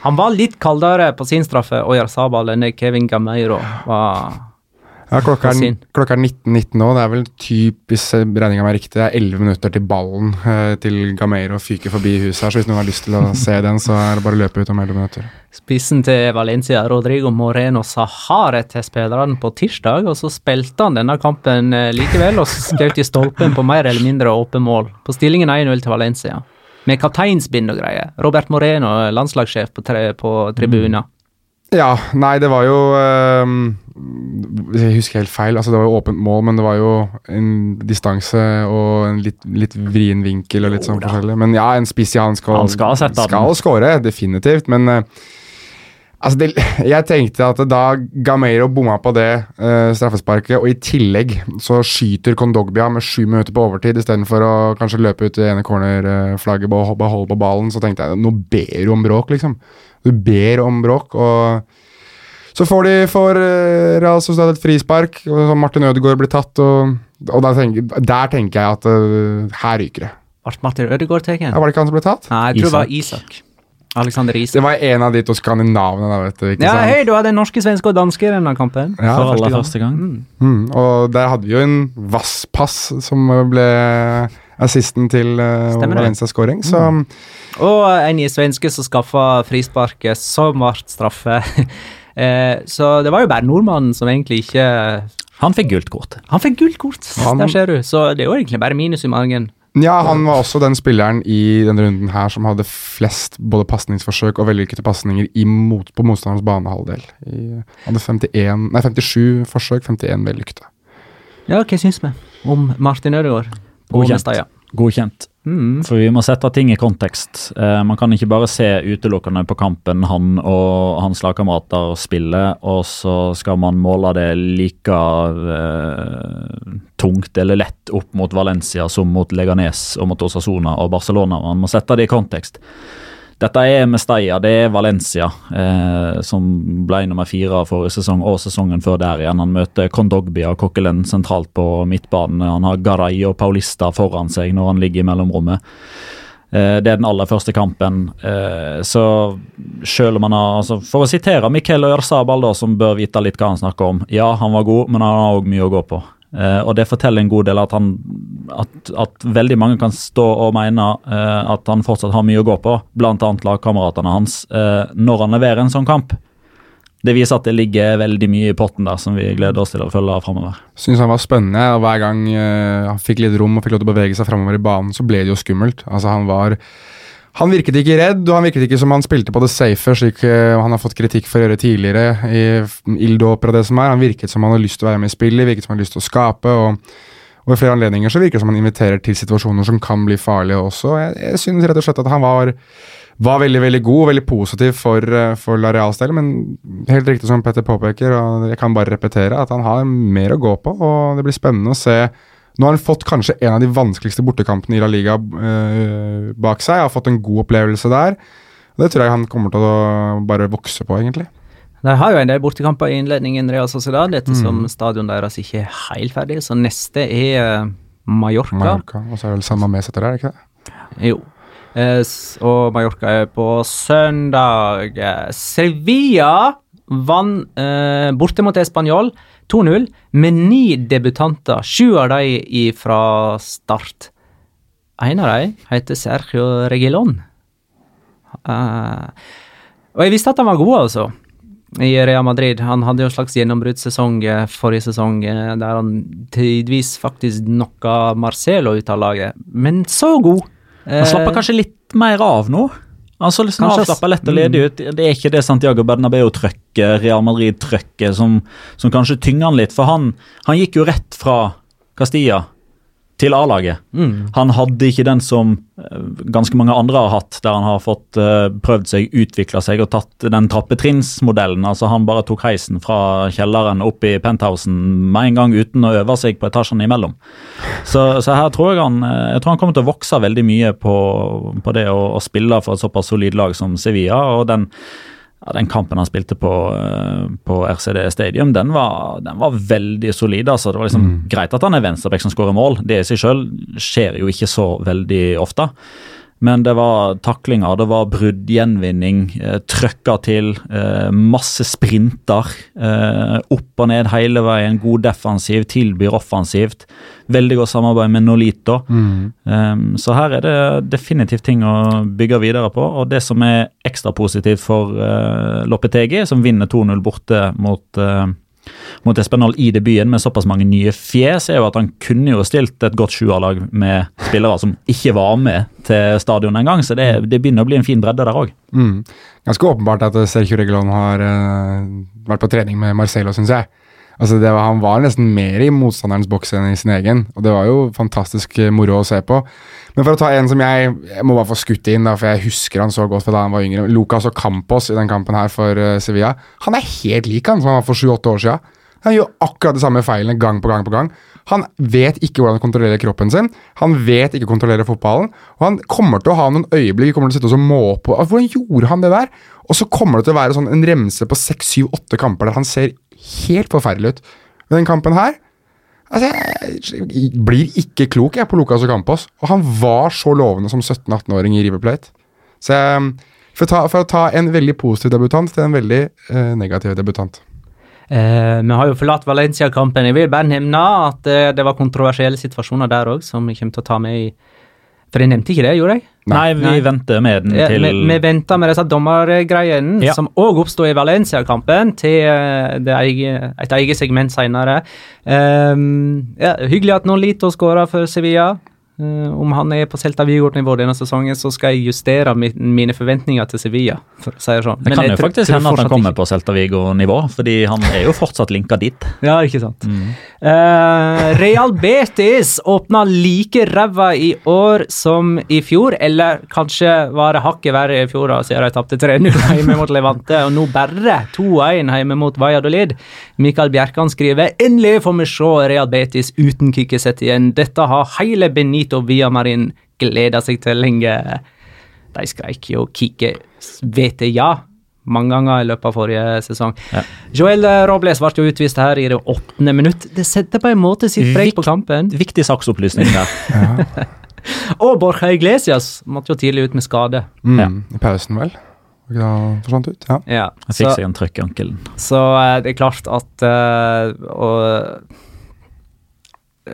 Han var litt kaldere på sin straffe, Oyar Sabal, enn Kevin Gameiro var. Ja, klokka er, klokka er 19.19 nå. Det er vel typisk, hvis regninga er riktig, det er 11 minutter til ballen eh, til Gameiro fyker forbi huset her. Så hvis noen har lyst til å [laughs] se den, så er det bare å løpe ut om 11 minutter. Spissen til Valencia, Rodrigo Moreno, Sahare, til spillerne på tirsdag, og så spilte han denne kampen eh, likevel, og skjøt i stolpen på mer eller mindre åpen mål. På stillingen 1-0 til Valencia. Med kapteinsbind og greier. Robert Moreno, landslagssjef på, tre, på tribunen. Ja, nei, det var jo øh, Jeg husker helt feil. altså Det var jo åpent mål, men det var jo en distanse og en litt, litt vrien vinkel og litt sånn forskjellig. Men ja, en spiss i han skal, Han skal sette skal score, definitivt. Men øh, altså det, [laughs] jeg tenkte at da Gameiro bomma på det øh, straffesparket, og i tillegg så skyter Kondogbia med sju minutter på overtid istedenfor å kanskje løpe ut det ene cornerflagget og holde på ballen, så tenkte jeg nå ber du om bråk, liksom. Du ber om bråk, og Så får de for uh, Real Sociedad et frispark, og Martin Ødegaard blir tatt, og, og der, tenker, der tenker jeg at uh, her ryker det. Ble Martin Ødegaard tatt? Ja, var det ikke han som ble tatt? Nei, jeg tror det var Isak. Alexander Isak. Det var en av de to skandinavene, da, vet du. ikke Ja, sant? hei, du hadde norske, svenske og danske i denne kampen. Ja, For aller første gang. Mm, og der hadde vi jo en Vasspass som ble assisten til uh, Valencia scoring, så Og en i svenske som skaffa frisparket, som ble straffe. [laughs] Eh, så det var jo bare nordmannen som egentlig ikke Han fikk gult kort. Han fikk gult kort, Han- der ser du. Så det er jo egentlig bare minus i margen. Ja, han var også den spilleren i denne runden her som hadde flest både pasningsforsøk og vellykkede pasninger mot, på motstanderens banehalvdel. Han hadde 51, nei, 57 forsøk, 51 vellykkede. Ja, hva syns vi om Martin Ødegaard? Godkjent. Godkjent. Mm. For vi må sette ting i kontekst. Eh, man kan ikke bare se utelukkende på kampen han og hans lagkamerater spiller, og så skal man måle det like eh, tungt eller lett opp mot Valencia som mot Leganes og mot Osasona og Barcelona. Man må sette det i kontekst. Dette er Mestalla, det er Valencia, eh, som ble nummer fire forrige sesong og sesongen før der igjen. Han møter Kondogbia og Kokkelen sentralt på midtbanen. Han har Garay og Paulista foran seg når han ligger i mellomrommet. Eh, det er den aller første kampen. Eh, så selv om han har altså, For å sitere Miquel Ørsabal, som bør vite litt hva han snakker om. Ja, han var god, men han har òg mye å gå på. Eh, og det forteller en god del at, han, at, at veldig mange kan stå og mene uh, at han fortsatt har mye å gå på, bl.a. lagkameratene hans, uh, når han leverer en sånn kamp. Det viser at det ligger veldig mye i potten der som vi gleder oss til å følge framover. Syns han var spennende, og hver gang han fikk litt rom og fikk lov til å bevege seg framover i banen, så ble det jo skummelt. Altså, han var Han virket ikke redd, og han virket ikke som han spilte på det safe, slik eh, han har fått kritikk for å gjøre tidligere i Ildåper og det som er. Han virket som han har lyst til å være med i spillet, virket som han har lyst til å skape. og og i flere anledninger så virker det som han inviterer til situasjoner som kan bli farlige også. Jeg, jeg synes rett og slett at han var, var veldig veldig god og veldig positiv for, eh, for Lareals del, men helt riktig som Petter påpeker, og jeg kan bare repetere, at han har mer å gå på, og det blir spennende å se. Nå har han fått kanskje en av de vanskeligste bortekampene i La Liga eh, bak seg, har fått en god opplevelse der. Det tror jeg han kommer til å bare vokse på, egentlig. De har jo en del bortekamper i innledningen, Real Sociedad, ettersom stadion deres ikke er helt ferdig. Så neste er eh, Mallorca. Mallorca, og så er vel samme Mamés etter der, er ikke det? Jo. Eh, og Mallorca er på søndag. Eh, Sevilla vant eh, borte mot Español 2-0 med ni debutanter. Sju av dem fra start. En av dem heter Sergio Regilon. Uh, og jeg visste at han var god, altså. I Real Madrid. Han hadde jo en slags gjennombruddssesong eh, forrige sesong, eh, der han tidvis faktisk knocka Marcelo ut av laget. Men så god! Han slapper kanskje litt mer av nå? Han så liksom avslappa lett og ledig ut. Det er ikke det Santiago Bernabeu-trøkket, Real Madrid-trøkket, som, som kanskje tynger han litt. For han, han gikk jo rett fra Castilla til A-laget. Han hadde ikke den som eh, ganske mange andre har hatt, der han har fått eh, prøvd seg, utvikla seg og tatt den trappetrinnsmodellen. Altså Han bare tok heisen fra kjelleren opp i penthousen med en gang uten å øve seg på etasjene imellom. Så, så her tror jeg han eh, Jeg tror han kommer til å vokse veldig mye på, på det å, å spille for et såpass solid lag som Sevilla. og den ja, Den kampen han spilte på, eh, på RCD Stadium, den var, den var veldig solid. altså. Det var liksom greit at han er venstreback som skårer mål. Det i seg selv skjer jo ikke så veldig ofte. Men det var taklinger, det var brudd, gjenvinning, eh, trøkka til, eh, masse sprinter. Eh, opp og ned hele veien, god defensiv, tilbyr offensivt. Veldig godt samarbeid med Nolito. Um, så her er det definitivt ting å bygge videre på. Og det som er ekstra positivt for uh, Loppetegi, som vinner 2-0 borte mot, uh, mot Espenal i debuten med såpass mange nye fjes, er jo at han kunne jo stilt et godt sjuerlag med spillere som ikke var med til stadion engang. Så det, det begynner å bli en fin bredde der òg. Mm. Ganske åpenbart at Sergio Regulon har uh, vært på trening med Marcelo, syns jeg. Altså var, Han var nesten mer i motstanderens boks enn i sin egen, og det var jo fantastisk eh, moro å se på. Men for å ta en som jeg, jeg må bare få skutt inn, da, for jeg husker han så godt fra da han var yngre. Lucas Ocampos i den kampen her for eh, Sevilla. Han er helt lik han som han var for sju-åtte år siden. Han gjør akkurat de samme feilene gang på gang på gang. Han vet ikke hvordan han kontrollerer kroppen sin. Han vet ikke å kontrollere fotballen. Og han kommer til å ha noen øyeblikk kommer til å sitte og må på Hvordan gjorde han det der? Og så kommer det til å være sånn en remse på seks, syv, åtte kamper der han ser helt forferdelig ut. Men den kampen her altså, Jeg blir ikke klok jeg på Lucas Ocampos. Og han var så lovende som 17-18-åring i River Plate. Så jeg, for, å ta, for å ta en veldig positiv debutant til en veldig eh, negativ debutant. Eh, vi har jo forlatt Valencia-kampen. Jeg vil bare nevne at eh, det var kontroversielle situasjoner der òg, som vi kommer til å ta med i For jeg nevnte ikke det, gjorde jeg? Nei, vi Nei. venter med den Ja, til vi, vi venter med disse dommergreiene, Ja. som òg oppsto i Valencia-kampen, til eh, det eget, et eget segment seinere. ja, hyggelig at Nolito skåra for Sevilla. Eh, om han er på Celta Vigor-nivå denne sesongen, så skal jeg justere mi, mine forventninger til Sevilla. for å si Det sånn. Det Men kan jeg jo tror- faktisk hende at han kommer på Celta Vigor-nivå, fordi han er jo fortsatt linka dit. Ja, ikke sant. Eh, Real Betis åpna like ræva i år som i fjor, eller kanskje var det hakket verre i fjor, da, siden de tapte 3-0 [laughs] hjemme mot Levante, og nå bare 2-1 hjemme mot Valladolid. Mikael Bjerkan skriver endelig får vi se Real Betis uten kickesett igjen. Dette har hele Benito Villamarin gleda seg til lenge. De skreik jo Kike vet ja mange ganger i løpet av forrige sesong. Ja. Joel Robles ble jo utvist her i det åttende minutt. Det setter på en måte sitt preg på kampen. Viktig saksopplysning der. [laughs] Og Borja Iglesias måtte jo tidlig ut med skade. Mm, I pausen, vel? Forsvant ut? Ja. Ja, Han fikk seg en trøkk i ankelen. så eh, det er klart at uh, og,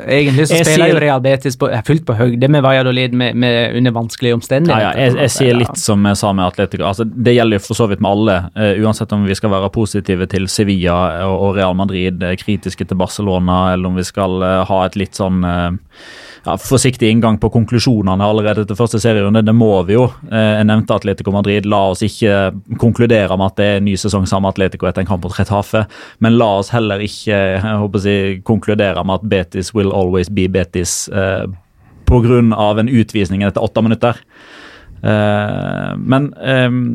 Egentlig så Jeg spiller sier- jo Real Betis på, fullt på høyde med Valladolid med, med under vanskelige omstendigheter. ja, jeg, jeg sier litt som jeg sa med Atletico. Altså, det gjelder jo for så vidt med alle. Uh, uansett om vi skal være positive til Sevilla og, og Real Madrid, eh, kritiske til Barcelona, eller om vi skal uh, ha et litt sånn eh, ja, forsiktig inngang på konklusjonene allerede til første serierunde. Det må vi jo. Eh, jeg nevnte Atletico Madrid. La oss ikke konkludere med at det er en ny sesong sammen med Atletico etter en kamp mot Retafe, men la oss heller ikke jeg håper å si, konkludere med at Betis will always be Betis eh, pga. en utvisning etter åtte minutter. Eh, men ehm,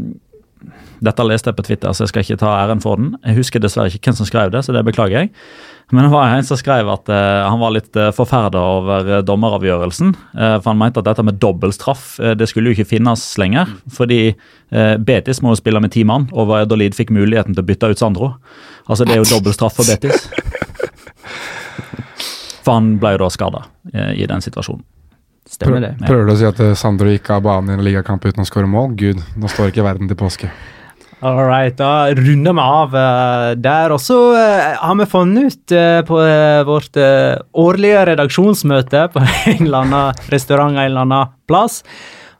dette leste jeg på Twitter, så jeg skal ikke ta æren for den. Jeg husker dessverre ikke hvem som skrev det, så det beklager jeg. Men det var en som skrev at uh, han var litt uh, forferda over uh, dommeravgjørelsen. eh, for han mente at dette med dobbeltstraff uh, det skulle jo ikke finnes lenger. Fordi eh, Betis må jo spille med ti mann, og Valladolid fikk muligheten til å bytte ut Sandro. Altså Det er jo dobbeltstraff for Betis. For han ble jo da skada i den situasjonen. Stemmer det. Prøver du å si at eh, Sandro gikk av banen i en ligakamp uten å skåre mål? Gud, nå står ikke verden til påske. All right, da runder vi av uh, der. Og så uh, har vi funnet ut uh, på vårt årlige redaksjonsmøte på en eller annen restaurant en eller annen plass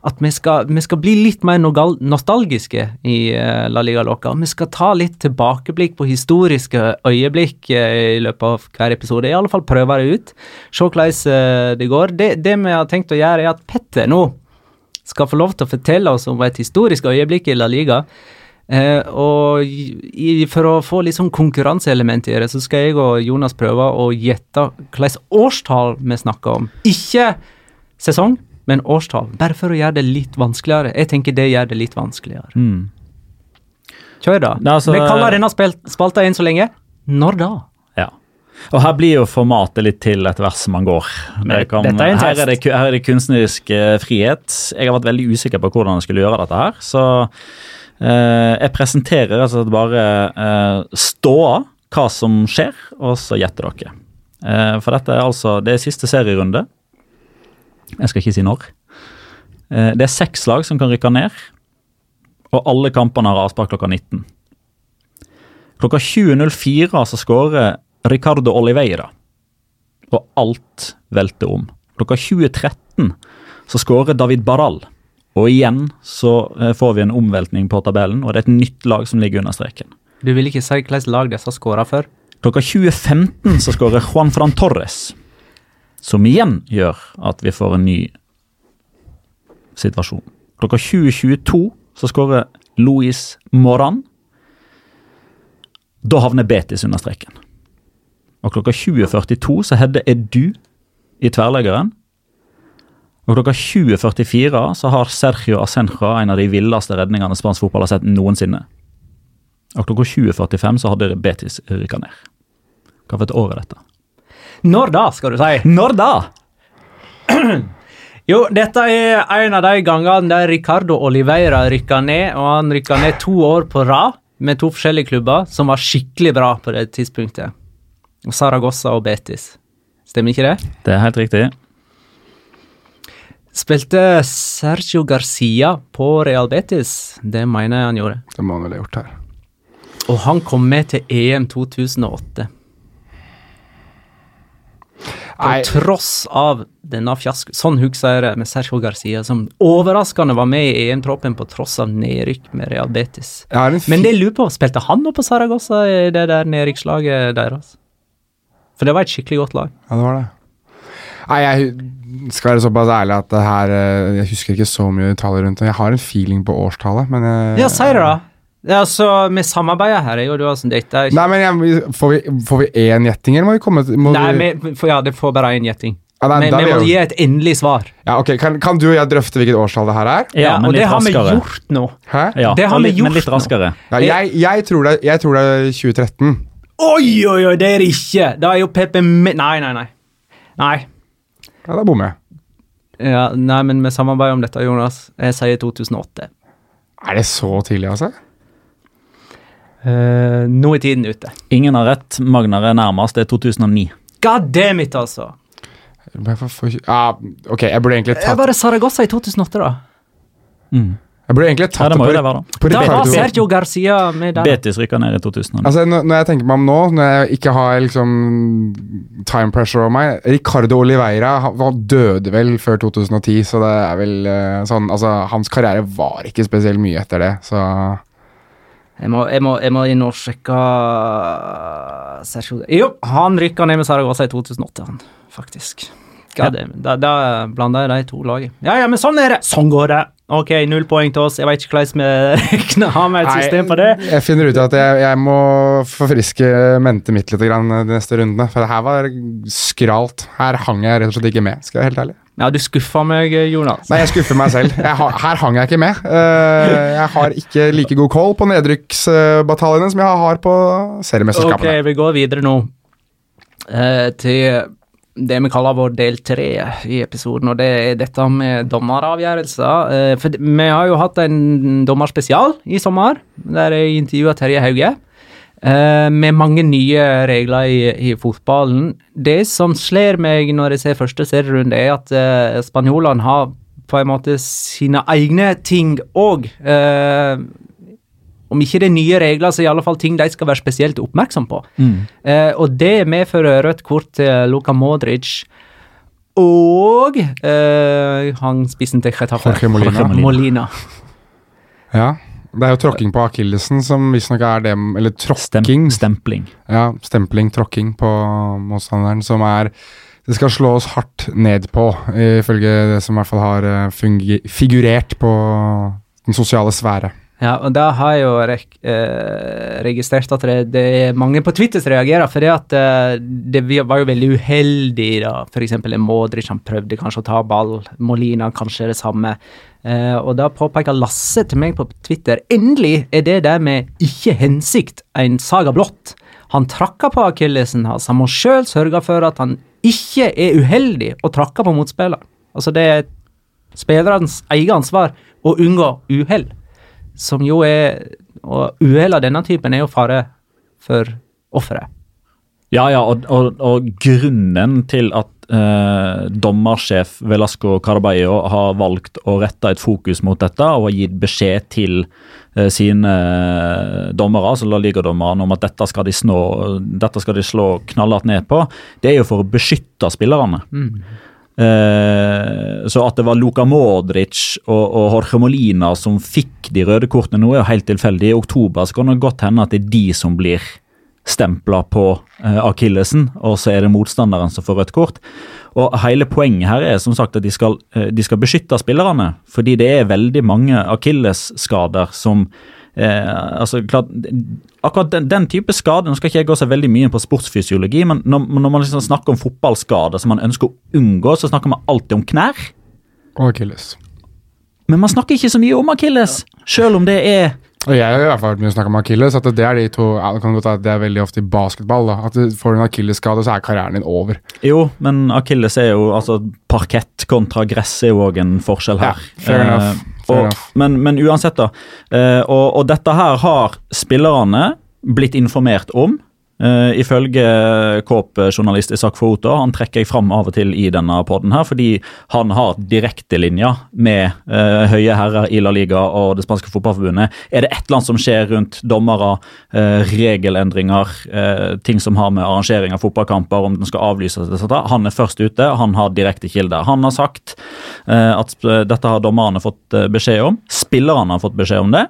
at vi skal, vi skal bli litt mer nostalgiske i La Liga Loca. Vi skal ta litt tilbakeblikk på historiske øyeblikk i løpet av hver episode. I alle fall prøve det ut. Se hvordan det går. Det, det vi har tenkt å gjøre, er at Petter nå skal få lov til å fortelle oss om et historisk øyeblikk i La Liga. Eh, og i, for å få litt sånn konkurranseelement i det, så skal jeg og Jonas prøve å gjette hvilket årstall vi snakker om. Ikke sesong, men årstall. Bare for å gjøre det litt vanskeligere. Jeg tenker det gjør det litt vanskeligere. Kjør, da. Er altså- vi kaller denne spalta inn så lenge. Når da? Ja. Og her blir jo formatet litt til etter hvert som man går. Det kan, er en her, er det, her er det kunstnerisk eh, frihet. Jeg har vært veldig usikker på hvordan jeg skulle gjøre dette her. Så jeg presenterer slett bare eh, ståa, hva som skjer, og så gjetter dere. Eh, for dette er altså Det er siste serierunde. Jeg skal ikke si når. Eh, det er seks lag som kan rykke ned, og alle kampene har avspark klokka 19. Klokka 20.04 så skårer Ricardo Oliveira, og alt velter om. Klokka 20.13 så skårer David Barral, og igjen så eh, får vi en omveltning på tabellen, og det er et nytt lag som ligger under streken. Du vil ikke si hvilket lag disse skåra før? Klokka 20.15 så skårer Juan Fran Torres, som igjen gjør at vi får en ny situasjon. Klokka 20.22 så skårer Luis Moran. Da havner Betis under streken. Og klokka 20.42 så header Edu i tverrleggeren. Og klokka 20.44 så har Sergio Asenja en av de villeste redningene spansk fotball har sett noensinne. Og klokka 20.45 så hadde Betis rykka ned. Hva for et år er dette? Når da, skal du si? Når da? [clears throat] Jo, dette er en av de gangene der Ricardo Oliveira rykka ned, og han rykka ned to år på rad med to forskjellige klubber som var skikkelig bra på det tidspunktet. Og Saragossa og Betis. Stemmer ikke det? Det er helt riktig. Spilte Sergio Garcia på Real Betis? Det mener jeg han gjorde. Det må han vel ha gjort her. Og han kom med til EM 2008. På Nei. tross av denne fiasko. Sånn husker jeg det med Sergio Garcia, som overraskende var med i EM-troppen på tross av nedrykk med Real Betis. Men det jeg lurer på, spilte han nå på Saragossa i det der nedrykkslaget deres? For det var et skikkelig godt lag. Ja, det var det. Nei, jeg skal være såpass ærlig at det her eh, Jeg husker ikke så mye detaljer rundt det. Jeg har en feeling på årstallet, men jeg, Ja, si det, da. Ja, altså, Vi samarbeider her, jeg og du. har som date. ikke Nei, men jeg, får, vi, får vi én gjetting, eller må vi komme til må Nei, vi, vi, for, ja, det får bare én gjetting. ja, nei, Men vi må jeg gi et endelig svar. ja, ok, kan, kan du og jeg drøfte hvilket årstall det her er? Ja, men og det har vi raskere. gjort nå. Hæ? Ja, Det har vi litt, gjort Men litt nå. raskere. Ja, jeg, jeg, tror det, jeg tror det er 2013. Oi, oi, oi, det er det ikke! Da er jo Pepe Nei, nei, nei. Nei. Ja, da bommer jeg. Ja, nei, men vi samarbeider om dette, Jonas. Jeg sier 2008. Er det så tidlig, altså? Eh, nå er tiden ute. Ingen har rett. Magnar er nærmest. Det er 2009. God damn it, altså! For- for- Ja, ok, jeg burde egentlig Jeg tatt bare Saragossa i 2008, da. Jeg burde egentlig Ja, tatt det må jo det det være, da. på, på Da var Sergio Garcia med der. Betis rykka ned i 2000. Altså, når, jeg tenker meg om nå, når jeg ikke har liksom time pressure over meg Ricardo Oliveira han døde vel før 2010, så det er vel eh, sånn Altså, hans karriere var ikke spesielt mye etter det, så Jeg må, jeg må, jeg må inn og sjekke Sergio Jo, han rykka ned med Saragossa i 2008, han, faktisk. God damn. Da, da blanda jeg de to lagene. Ja, ja, men sånn er det! Sånn går det! Ok, null poeng til oss. Jeg vet ikke hvordan vi. [laughs] Har med et system på det? Jeg finner ut at jeg, jeg må forfriske mentet mitt litt grann de neste rundene, for det her var skralt. Her hang jeg rett og slett ikke med, skal jeg være helt ærlig. Ja, du skuffa meg, Jonas. Nei, jeg skuffer meg selv. Jeg har- her hang jeg ikke med. Eh, jeg har ikke like god koll på nedrykksbataljene som jeg har på Ok, vi går videre nå eh, til det vi kaller vår del tre i episoden, og det er dette med dommeravgjørelser. Eh, for vi har jo hatt en dommerspesial i sommer, der jeg intervjua Terje Hauge. eh, med mange nye regler i, i fotballen. Det som slår meg når jeg ser første serierunde, er at eh, spanjolene har på en måte sine egne ting òg. Om ikke det er nye regler, så i alle fall ting de skal være spesielt oppmerksom på. Eh, og det medfører rødt kort til Luka Modric og eh, han spissen til. Jorge Molina. Jorge Molina. Molina. Ja. Det er jo tråkking på akillesen som visstnok er det Eller tråkking. stempling. Ja, stempling, tråkking på motstanderen, som er Det skal slås hardt ned på, ifølge det som i hvert fall har eh, figurert på den sosiale sfære. Ja, og da har jeg jo rek eh, registrert at det, det er mange på Twitter som reagerer, for det, at, eh, det var jo veldig uheldig da. Eksempel Modric, han prøvde kanskje å ta ball, Molina kanskje det samme. Eh, og da påpeker Lasse til meg på Twitter endelig er det der med ikke hensikt en saga blått. Han trakka på akillesen hans, han må sjøl sørge for at han ikke er uheldig og trakka på motspiller. Altså det er spillerens eget ansvar å unngå uhell som jo er Og uhell av denne typen er jo fare for offeret. Ja, ja, og, og, og grunnen til at eh, dommersjef Velasco Caraballo har valgt å rette et fokus mot dette og har gitt beskjed til eh, sine eh, dommere, altså La Liga-dommerne, om at dette skal, de snå, dette skal de slå knallhardt ned på, det er jo for å beskytte spillerne. Eh, så at det var Luka Modric og, og Jorge Molina som fikk de røde kortene nå, er jo helt tilfeldig. I oktober så kan det godt hende at det er de som blir stempla på eh, akillesen, og så er det motstanderen som får rødt kort. Og Hele poenget her er som sagt at de skal, eh, de skal beskytte spillerne, fordi det er veldig mange akillesskader som eh, altså klart, Akkurat den, den type skade Nå skal ikke jeg gå så veldig mye på sportsfysiologi, men når, når man liksom snakker om fotballskader som man ønsker å unngå, så snakker man alltid om knær. Og akilles. Men man snakker ikke så mye om akilles, selv om det er Og jeg har i hvert fall hørt mye snakk om akilles. At det er de to ja, det er veldig ofte i basketball. da, At du får en akillesskade, så er karrieren din over. Jo, men akilles er jo altså Parkett kontra gress er jo òg en forskjell her. Ja, fair enough, Eh, fair og, men, men uansett, da. eh, og, og dette her har spillerne blitt informert om. Uh, ifølge Kåp-journalist Isak Foto, han trekker jeg fram av og til i denne podden her, fordi han har direktelinja med uh, høye herrer i La Liga og det spanske fotballforbundet. Er det et eller annet som skjer rundt dommere, uh, regelendringer, ting som har med arrangering av fotballkamper, om den skal avlyses, etc., han er først ute, han har direkte kilder. Han har sagt at dette har dommerne fått beskjed om, spillerne har fått beskjed om det.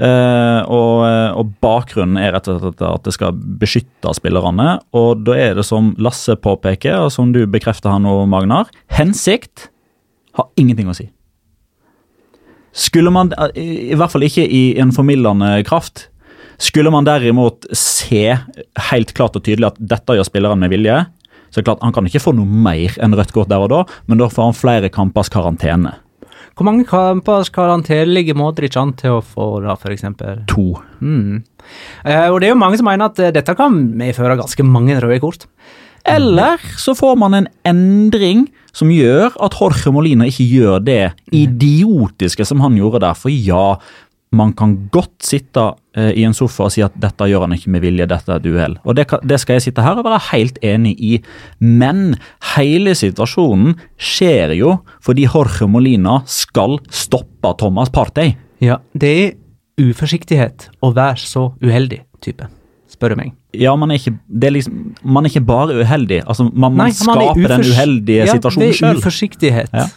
Eh, og, eh, og bakgrunnen er rett og slett at det skal beskytte spillerne. Og da er det som Lasse påpeker, og som du bekrefter her nå, Magnar, hensikt har ingenting å si. Skulle man, eh, i hvert fall ikke i en formildende kraft, skulle man derimot se helt klart og tydelig at dette gjør spilleren med vilje, så er det klart han kan ikke få noe mer enn rødt kort der og da, men da får han flere kampers karantene. Hvor mange kampers karantene ligger Modric an til å få, da, f.eks.? To. Mm. Eh, og det er jo mange som mener at eh, dette kan medføre ganske mange røde kort. Eller så får man en endring som gjør at Jorge Molina ikke gjør det idiotiske som han gjorde der. For ja, man kan godt sitte eh, i en sofa og si at dette gjør han ikke med vilje, dette er et uhell. Og det, det skal jeg sitte her og være helt enig i. Men hele situasjonen skjer jo fordi Jorge Molina skal stoppe Thomas Partey. Ja, det er uforsiktighet å være så uheldig, type, spør du meg. Ja, man er ikke, det er liksom, man er ikke bare uheldig. Altså, man, man Nei, man er skaper den uheldige ja, situasjonen det er sjøl. uforsiktighet, Ja.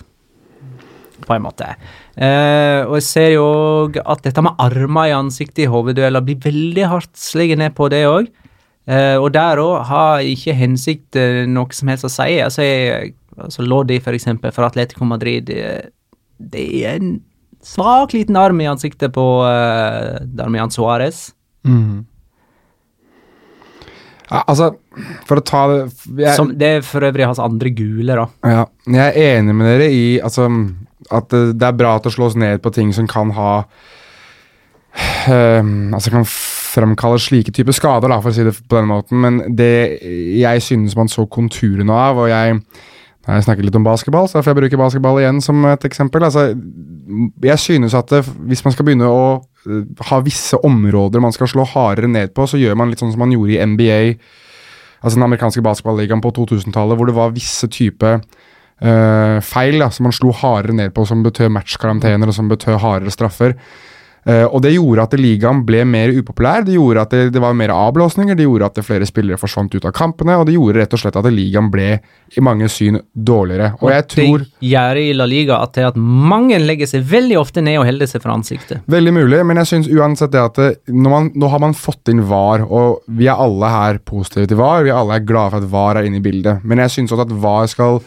på en måte. Eh, og jeg ser jo at dette med armer i ansiktet i hoveddueller blir veldig hardt slått ned på det òg. Eh, og der òg har ikke hensikt eh, noe som helst å si. Altså, jeg, altså Lodi, for eksempel, for Atletico Madrid, det, er en svak liten arm i ansiktet på uh, Darmian Suárez. Ja, altså, for å ta jeg, Som det er for øvrig hans andre gule, da. Ja, jeg er enig med dere i altså, at det, er bra at det slås ned på ting som kan ha ehm, Altså kan fremkalle slike typer skader, da, for å si det på den måten. Men det jeg synes man så konturene av, og jeg jeg snakket litt om basketball, så derfor jeg bruker basketball igjen som et eksempel. Altså, jeg synes at det, hvis man skal begynne å eh, ha visse områder man skal slå hardere ned på, så gjør man litt sånn som man gjorde i NBA, altså den amerikanske basketballigaen på 2000-tallet, hvor det var visse typer eh, feil da, som man slo hardere ned på, som betød matchkarantener og som betød hardere straffer. Uh, og det gjorde at ligaen ble mer upopulær, det gjorde at det, det var mer avblåsninger, det gjorde at det flere spillere forsvant ut av kampene, og det gjorde rett og slett at ligaen ble i mange syn dårligere. Og jeg tror Det gjør i La Liga at, det at mange legger seg veldig ofte ned og holder seg for ansiktet. Veldig mulig, men jeg syns uansett det at det, når man, nå har man fått inn VAR, og vi er alle her positive til VAR, vi er alle glade for at VAR er inne i bildet, men jeg syns også at VAR skal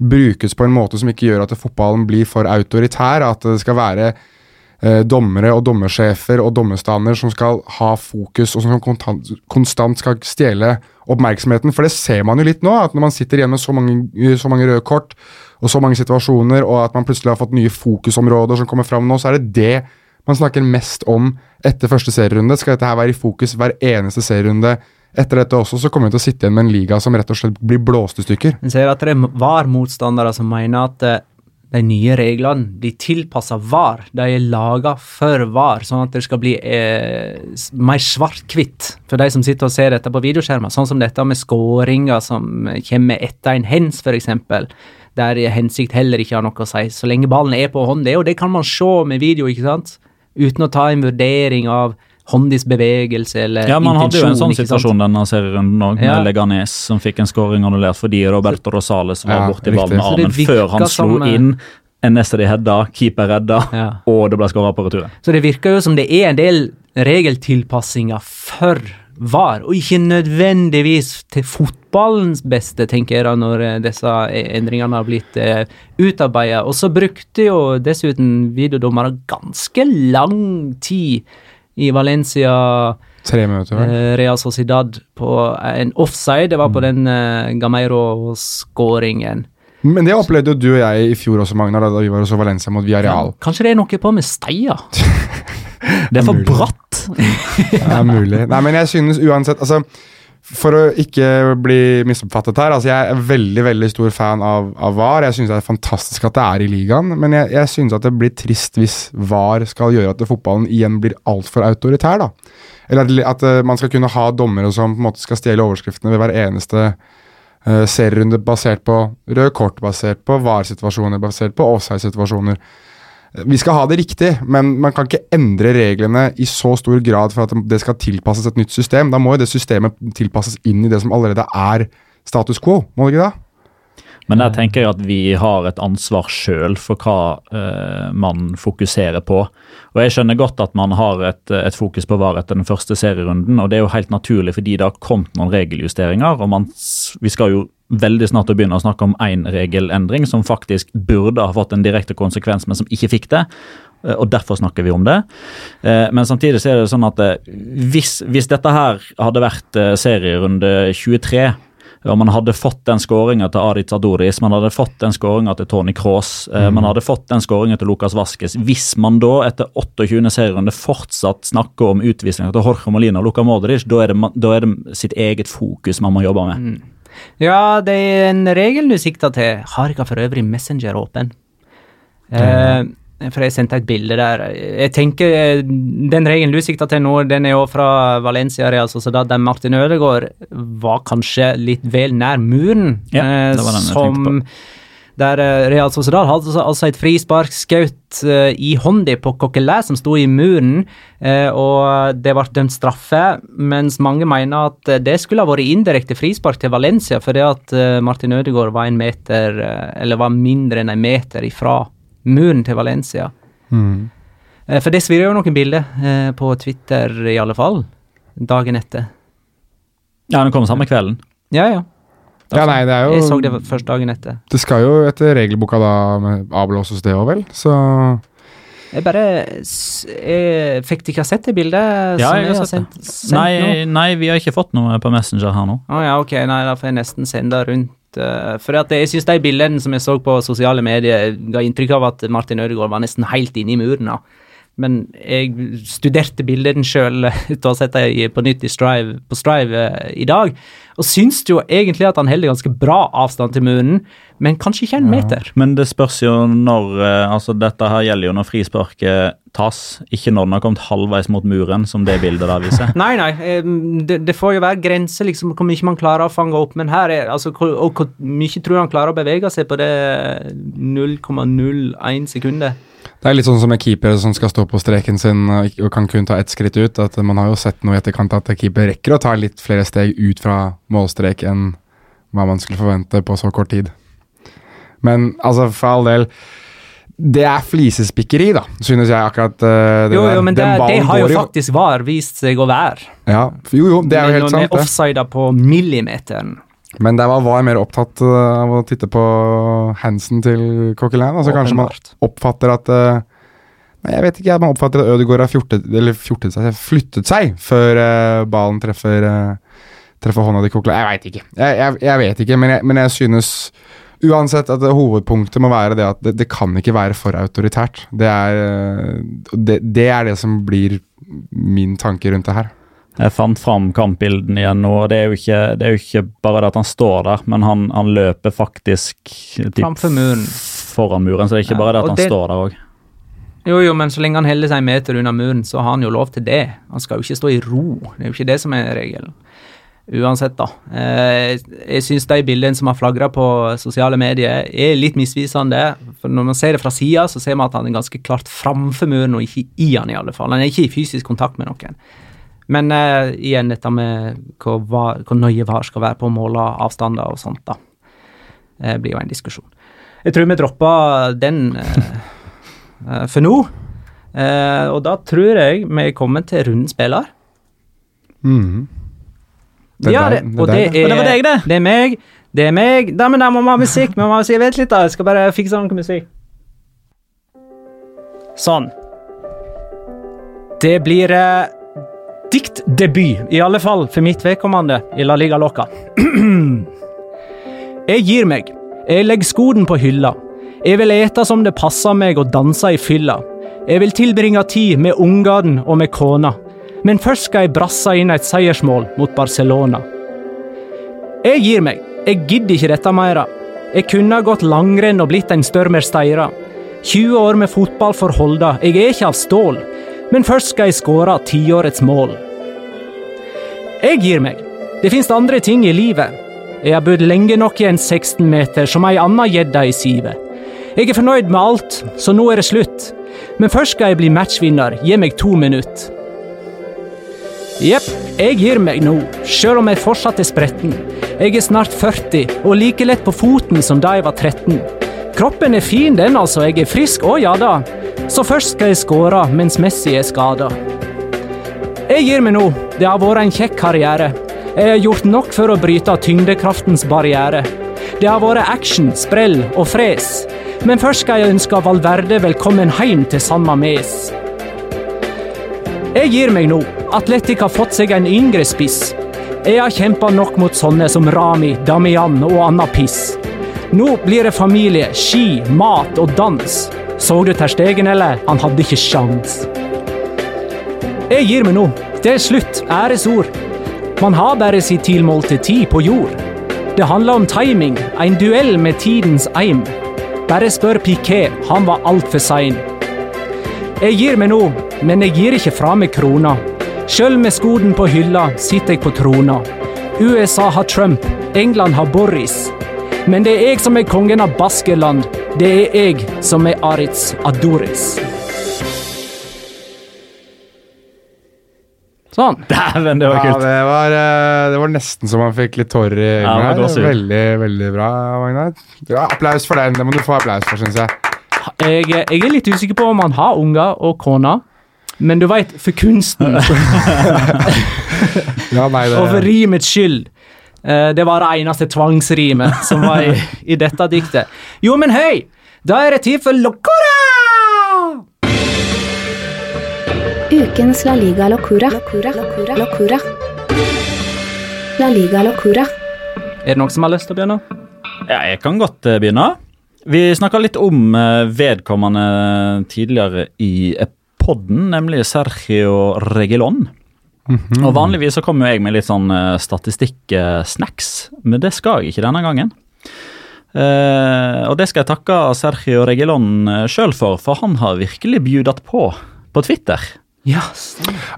brukes på en måte som ikke gjør at fotballen blir for autoritær, at det skal være eh, dommere og dommersjefer og dommerstander som skal ha fokus, og som kontant, konstant skal stjele oppmerksomheten. For det ser man jo litt nå, at når man sitter igjen med så mange, så mange røde kort og så mange situasjoner, og at man plutselig har fått nye fokusområder som kommer fram nå, så er det det man snakker mest om etter første serierunde. Skal dette her være i fokus hver eneste serierunde etter dette også, så kommer vi til å sitte igjen med en liga som rett og slett blir blåst i stykker. En ser at det var motstandere som mener at eh, de nye reglene de tilpasser VAR. De er laga for VAR, sånn at det skal bli eh, mer svart-hvitt for de som sitter og ser dette på videoskjermer. Sånn som dette med skåringer som kommer etter en hens, f.eks. Der hensikt heller ikke har noe å si, så lenge ballen er på hånd. Det, og det kan man se med video, ikke sant? Uten å ta en vurdering av håndis bevegelse eller Ja, Man hadde jo en sånn intensjon, situasjon denne serierunden òg, Ja. med Leganes, som fikk en scoring annullert fordi Roberto Rosales var Ja, borti ballen med armen før han slo som, eh, inn. Neste de hedda, keeper redda, Ja. og det ble skåra på returen. Så det virker jo som det er en del regeltilpassinger for VAR, og ikke nødvendigvis til fotballens beste, tenker jeg da, når eh, disse endringene har blitt eh, utarbeidet. Og så brukte jo dessuten videodommere ganske lang tid i Valencia Tre minutter, vel. eh, Real Sociedad på en offside. Det var på den eh, Gameiro-skåringen. Men det opplevde jo du og jeg i fjor også, Magnar, da vi var så Valencia mot Villarreal. Kanskje det er noe på med steia? [laughs] Det er for bratt. Det er mulig. Nei, men jeg synes uansett altså, For å ikke bli misoppfattet her altså Jeg er veldig veldig stor fan av, av VAR. Jeg syns det er fantastisk at det er i ligaen, men jeg, jeg synes at det blir trist hvis VAR skal gjøre at fotballen igjen blir altfor autoritær. da. Eller at, at eh, man skal kunne ha dommere som på en måte skal stjele overskriftene ved hver eneste uh, serierunde basert på røde kort, basert på VAR-situasjoner, basert på offside-situasjoner. Vi skal ha det riktig, men man kan ikke endre reglene i så stor grad for at det skal tilpasses et nytt system. Da må jo det systemet tilpasses inn i det som allerede er status quo, må det ikke det? Men der tenker jeg at vi har et ansvar sjøl for hva eh, man fokuserer på. Og Jeg skjønner godt at man har et, et fokus på VAR etter den første serierunden, og det er jo helt naturlig fordi det har kommet noen regeljusteringer. og man, Vi skal jo veldig snart å begynne å snakke om én regelendring som faktisk burde ha fått en direkte konsekvens, men som ikke fikk det. Eh, Og derfor snakker vi om det. Eh, Men samtidig så er det sånn at eh, hvis, hvis dette her hadde vært serierunde 23 og man hadde fått den skåringa til Adi Adoris, man hadde fått den skåringa til Tony Cross, mm. man hadde fått den skåringa til Lukas Vaskes. Hvis man da etter 28. serierunde fortsatt snakker om utvisninga til Jorge Molina og Luka Modric, da er, det, da er det sitt eget fokus man må jobbe med. Ja, det er en regel du sikter til. Har ikke for øvrig Messenger åpen. Eh, for jeg sendte et bilde der. Jeg tenker eh, Den regelen du sikter til nå, den er jo fra Valencia Real Sociedad, der Martin Ødegaard var kanskje litt vel nær muren. Ja, eh, det var den jeg som der eh, Real Sociedad hadde altså- altså et frispark skaut eh, i hånda på Coquelin, som sto i muren, eh, og det ble dømt straffe, mens mange mener at det skulle ha vært indirekte frispark til Valencia, fordi at Martin Ødegaard var en meter, eller var mindre enn en meter ifra muren til Valencia. Mm. For det svirrer jo noen bilder eh, på Twitter, i alle fall, dagen etter. Ja, den kom samme kvelden. Ja, ja. Ja, nei, det er jo Jeg så det først dagen etter. Det skal jo etter regelboka da med avblåses det òg, vel? Så Jeg bare jeg, Fikk de ikke sett det bildet? Ja, som jeg har sendt, det. sendt nå? Nei, nei, vi har ikke fått noe på Messenger her nå. Å ja, ok, nei, da får jeg nesten sende rundt. eh, for at jeg syns de bildene som jeg så på sosiale medier, ga inntrykk av at Martin Ødegaard var nesten helt inne i muren. da. Men jeg studerte bildene sjøl etter å ha sett dem på nytt i Strive, på Strive eh, i dag, og syns jo egentlig at han holder ganske bra avstand til muren, men kanskje ikke en meter. Men det spørs jo når eh, altså Dette her gjelder jo når frisparket tas, ikke når den har kommet halvveis mot muren, som det bildet der viser. [laughs] Nei, nei, eh, det, det får jo være grenser liksom, hvor mye man klarer å fange opp. Men her er altså, Og hvor mye tror han klarer å bevege seg på det 0,01 sekundet? Det er litt sånn som med keepere som skal stå på streken sin og, kan kun ta ett skritt ut. At Man har jo sett noe i etterkant at keeper rekker å ta litt flere steg ut fra målstrek enn hva man skulle forvente på så kort tid. Men altså, for all del Det er flisespikkeri, da, synes jeg akkurat. Uh, det Jo, jo, men det, det har jo faktisk VAR vist seg å være. Ja, jo, jo, det er jo helt når vi sant. er offsider offsida på millimeteren. Men der var VAR mer opptatt uh, av å titte på handsen til Coquelin. Altså kanskje man oppfatter at uh, Nei, jeg vet ikke. Man oppfatter at Ødegaard har fjortet, eller fjortet seg, flyttet seg før uh, ballen treffer, treffer hånda til Coquelin. Jeg veit ikke. Jeg, jeg, jeg vet ikke, men jeg, men jeg synes Uansett at hovedpunktet må være det at det, det kan ikke være for autoritært. Det er, det, det er det som blir min tanke rundt det her. Jeg fant fram kampbildene igjen nå, og det er ikke, det er jo ikke bare det at han står der, men han, han løper faktisk typ muren. foran muren, så det er ikke Ja, bare det at han det- står der òg. Jo, jo, men så lenge han holder seg en meter unna muren, så har han jo lov til det. Han skal jo ikke stå i ro. Det er jo ikke det som er regelen. Uansett, da. Eh, jeg syns de bildene som har flagra på sosiale medier, er litt misvisende. For når man ser det fra sida, så ser man at han er ganske klart framfor muren, og ikke i han i alle fall. Han er ikke i fysisk kontakt med noen. Men eh, igjen dette med hvor, var, hvor nøye VAR skal være på å måle avstander og sånt, da. Det blir jo en diskusjon. Jeg tror vi dropper den eh, eh, for nå. Eh, og da tror jeg vi er kommet til rundens spiller. Mm. Det ja, det, det og det deg, er, Og det deg, det. Det er meg. Det er meg. Da, men da må vi ha musikk. Vi må ha musikk. Vent litt, da. Jeg skal bare fikse noe musikk. Sånn. Det blir eh, diktdebut, i alle fall for mitt vedkommende, i La Liga Loca. [clears throat] jeg gir meg. Jeg legger skoden på hylla. Jeg vil ete som det passer meg og danse i fylla. Jeg vil tilbringe tid med ungene og med kona. Men først skal jeg brasse inn et seiersmål mot Barcelona. Jeg gir meg. Jeg gidder ikke dette mer. Jeg kunne ha gått langrenn og blitt en Størmer Steira. 20 år med fotball for Holda. Jeg er ikke av stål. Men først skal jeg skåre tiårets mål. Jeg gir meg. Det finnes andre ting i livet. Jeg har bodd lenge nok i en 16 meter som ei anna gjedde i sivet. Jeg er fornøyd med alt, så nå er det slutt. Men først skal jeg bli matchvinner. Gi meg to minutter. Jepp, jeg gir meg nå, sjøl om jeg fortsatt er spretten. Jeg er snart 40 og like lett på foten som da jeg var 13. Kroppen er fin, den altså, jeg er frisk, å ja da. Så først skal jeg skåre mens Messi er skada. Jeg gir meg nå, det har vært en kjekk karriere. Jeg har gjort nok for å bryte tyngdekraftens barriere. Det har vært action, sprell og fres. Men først skal jeg ønske Valverde velkommen hjem til San Mames. Jeg gir meg nå. Atletic har fått seg en yngre spiss. Jeg har kjempa nok mot sånne som Rami, Damian og anna piss. Nå blir det familie, ski, mat og dans. Så du Terstegen, eller? Han hadde ikke sjans. Jeg gir meg nå. Det er slutt. Æresord. Man har bare sin tilmålte tid på jord. Det handler om timing, en duell med tidens eim. Bare spør Piquet, han var altfor sein. Jeg gir meg nå, men jeg gir ikke fra meg krona. Sjøl med skoden på hylla sitter jeg på trona. USA har Trump, England har Boris. Men det er jeg som er kongen av Baskeland. Det er jeg som er Aritz Adoris. Sånn. Dæven, det var Ja, kult. det var, eh, det var nesten så man fikk litt tårer i øynene. Ja, veldig, veldig bra, Magnar. Ja, applaus for den. Det må du få applaus for, syns jeg. Jeg, jeg er litt usikker på om han har unger og kone. Men du veit, for kunsten [laughs] Ja, nei, det og for rimets skyld Det var det eneste tvangsrimet som var i, i dette diktet. Jo, men høy! Da er det tid for Locora! Ukens La Liga Locura. Locura. Locura. Locura. La Liga Locura. Er det noen som har lyst til å begynne? Ja, jeg kan godt eh, begynne. Vi snakka litt om eh, vedkommende tidligere i podden, nemlig Sergio Regilon. Og Vanligvis så kommer jo jeg med litt sånn uh, statistikk-snacks, men det skal jeg ikke denne gangen. Eh, og det skal jeg takke Sergio Regilon uh, sjøl for, for han har virkelig bjudet på på Twitter. Ja,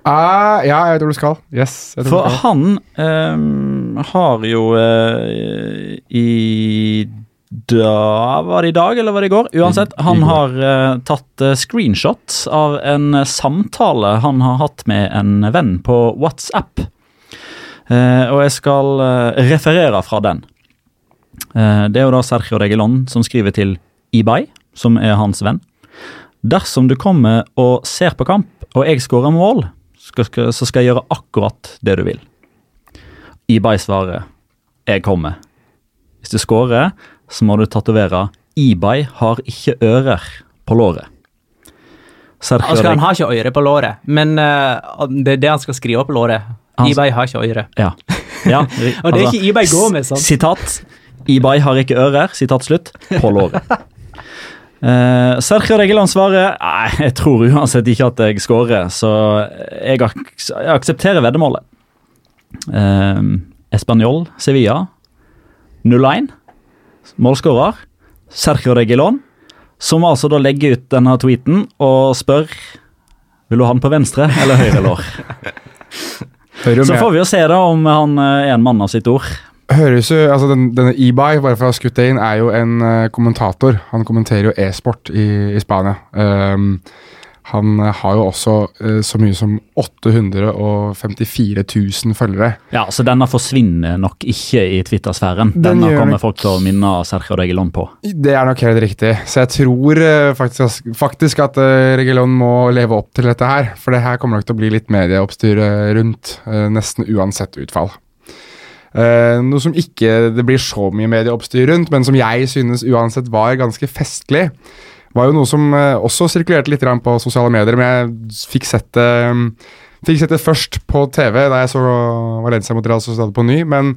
Uh, Ja, jeg vet hvor du skal. Yes. For skal. han um, har jo uh, i da Var det i dag, eller var det i går? Uansett, han har uh, tatt uh, screenshot av en uh, samtale han har hatt med en venn på WhatsApp. Og jeg skal referere fra den. Det er jo da Sergio Regilon som skriver til Ibai, som er hans venn. Dersom du kommer og ser på kamp, og jeg skårer mål, skal, skal, så skal jeg gjøre akkurat det du vil. Ibai svarer jeg kommer. Hvis du skårer, så må du tatovere Ibai har ikke ører på låret. Altså, han har ikke øyre på låret, men uh, det er det han skal skrive på låret. Ibai har ikke øyre. Ja. ja [laughs] Og det er ikke Ibai går med, sant? Sitat. Ibai har ikke ører, sitat slutt, på låret. Uh, [laughs] Sergio Regeland svarer Nei, jeg tror uansett ikke at jeg scorer, så jeg, ak jeg aksepterer veddemålet. Uh, Español, Sevilla 0-1. Målskårer Sergio Regilon, som altså da legger ut denne tweeten og spør Vil du ha den på venstre eller høyre lår. [laughs] Så får vi jo se da om han eh, er en mann av sitt ord. Høres jo, altså den, Denne eBay, bare for å ha skutt det inn, er jo en eh, kommentator. Han kommenterer jo e-sport i, i Spania. Um, han eh, har jo også eh, så mye som 854 000 følgere. Ja, Så denne forsvinner nok ikke i Twitter-sfæren. Den Denne kommer nok- folk til å minne Sergio Regilon på. Det er nok helt riktig. Så jeg tror eh, faktisk, faktisk at eh, Regilon må leve opp til dette her. For det her kommer nok til å bli litt medieoppstyr rundt, eh, nesten uansett utfall. Eh, noe som ikke det blir så mye medieoppstyr rundt, men som jeg synes uansett var ganske festlig, var jo noe som eh, også sirkulerte litt på sosiale medier, men jeg fikk sett det Fikk sett det først på TV da jeg så Valencia mot Real Sociedad på ny, men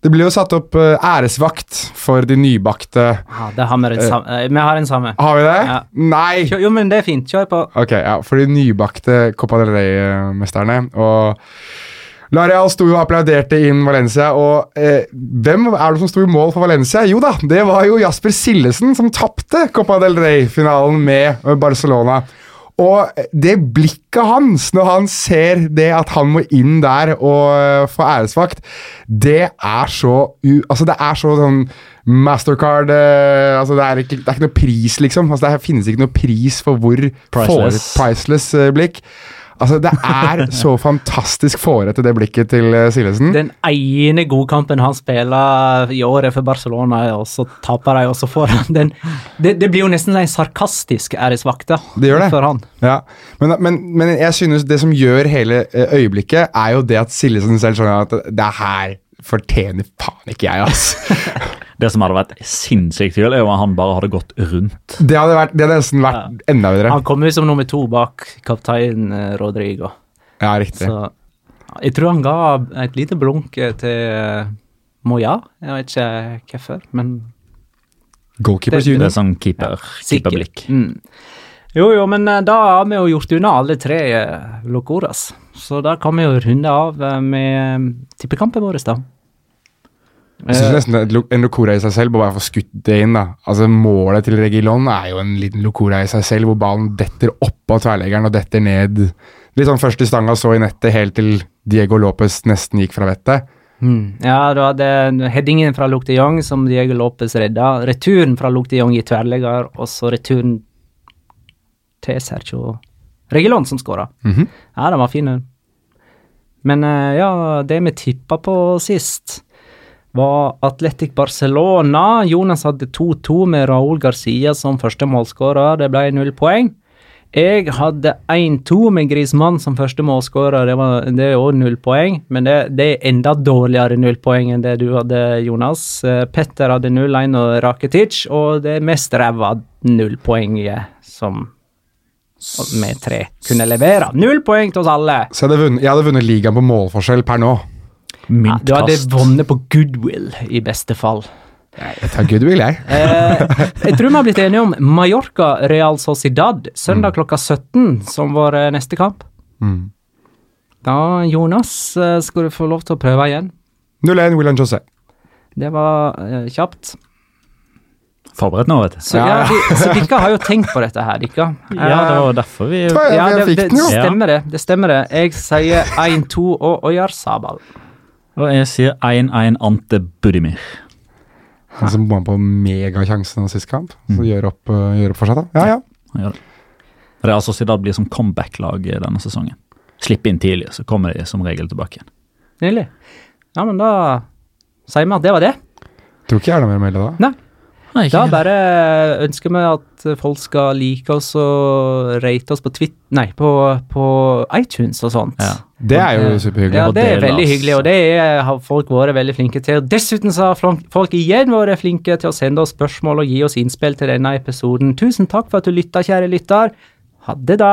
Det blir jo satt opp eh, æresvakt for de nybakte. Ja, det har vi, Eh. Eh, vi har den samme. Har vi det? Ja. Nei! Kjør, jo, men det er fint. Kjør på. Ok, ja, for de nybakte Copa del Rey-mesterne. Og Lareal sto jo og applauderte inn Valencia, og eh, hvem er det som sto i mål for Valencia? Jo da, det var jo Jasper Sillesen som tapte Copa del Rey-finalen med eh, Barcelona. Og det blikket hans når han ser det at han må inn der og eh, få æresvakt, det er så u... Altså, det er så sånn Mastercard eh, altså det, er ikke, det er ikke noe pris, liksom. Altså, det finnes ikke noe pris for hvor Priceless. priceless eh, blikk. Altså, det er [laughs] så fantastisk fårete, det blikket til Silesen. Den ene godkampen han spiller i året for Barcelona, og så taper de, og så får han den Det, det blir jo nesten en sarkastisk æresvakt Det gjør det. for han. Ja, men, men, men jeg synes det som gjør hele eh, øyeblikket, er jo det at Silesen selv skjønner at det her fortjener faen ikke jeg, ass. [laughs] Det som hadde vært sinnssykt kult, er om han bare hadde gått rundt. Det hadde, vært, det hadde nesten vært enda bedre. Han kom jo som nummer to bak kaptein eh, Rodrigo. Ja, riktig. Så jeg tror han ga et lite blunk eh, til eh, Moya. Jeg vet ikke hvorfor, men Goalkeepers det- Det er sånn keeper, ja, keeperblikk. Mm. Jo, jo, men da har vi jo gjort unna alle tre locoras. Så da kan vi jo runde av med tippekampen vår, da. Jeg synes nesten det er En locora i seg selv, bare få skutt det inn. da. Altså Målet til Regilon er jo en liten locora i seg selv, hvor ballen detter oppå tverrleggeren og detter ned. Litt sånn først i stanga, så i nettet, helt til Diego Lopez nesten gikk fra vettet. Mm. Ja, du hadde headingen fra Luc de Jong som Diego Lopez redda. Returen fra Luc de Jong i tverrlegger, og så returen til Sergio Regilon som skåra. Mhm. Ja, den var fin, den. Men eh, ja, det vi tippa på sist, var Atletic Barcelona. Jonas hadde 2-2 med Raúl Garcia som første målskårer. Det ble null poeng. Jeg hadde 1-2 med Grismann som første målskårer. Det, var- det er òg null poeng, men det, det er enda dårligere null poeng enn det du hadde, Jonas. Eh, Petter hadde 0-1 og Rakitic, og det mest ræva nullpoenget som vi tre kunne levere. Null poeng til oss alle! Så jeg hadde vunnet, jeg hadde vunnet ligaen på målforskjell per nå. Ja, du hadde Myntkast. vunnet på goodwill, i beste fall. Jeg tar goodwill, jeg. Eh, jeg tror vi har blitt enige om Mallorca Real Sociedad søndag klokka 17, som var eh, neste kamp. Mm. Da, Jonas, eh, skal du få lov til å prøve igjen. 0-1 William José. Det var eh, kjapt. Forberedt nå, vet du. Så, ja. Ja. de, så dere har jo tenkt på dette her, dere. Ja, det var derfor vi Ja, Ja, det, fikk det den jo. stemmer det. Det stemmer det. Jeg sier 1-2 og Oyar Sabal. Og jeg sier 1-1 Ante Budimir. Han som bomma på megasjansen sist kamp. Mm. Så gjør opp, uh, gjør opp for seg, da. Ja, ja. Han. Real Sociedad blir som comeback-lag denne sesongen. Slipp inn tidlig, så kommer de som regel tilbake igjen. Nydelig. Ja, men da sier vi at det var det. Tror ikke jeg er noe mer å melde da. Nei. Nei, Da bare ønsker vi at folk skal like oss og rate oss på, Twit nei, på, på iTunes og sånt. Ja. Det er jo superhyggelig. Ja, det er veldig hyggelig, og det er, har folk vært veldig flinke til. Dessuten så har folk igjen vært flinke til å sende oss spørsmål og gi oss innspill til denne episoden. Tusen takk for at du lytta, kjære lytter. Ha det, da.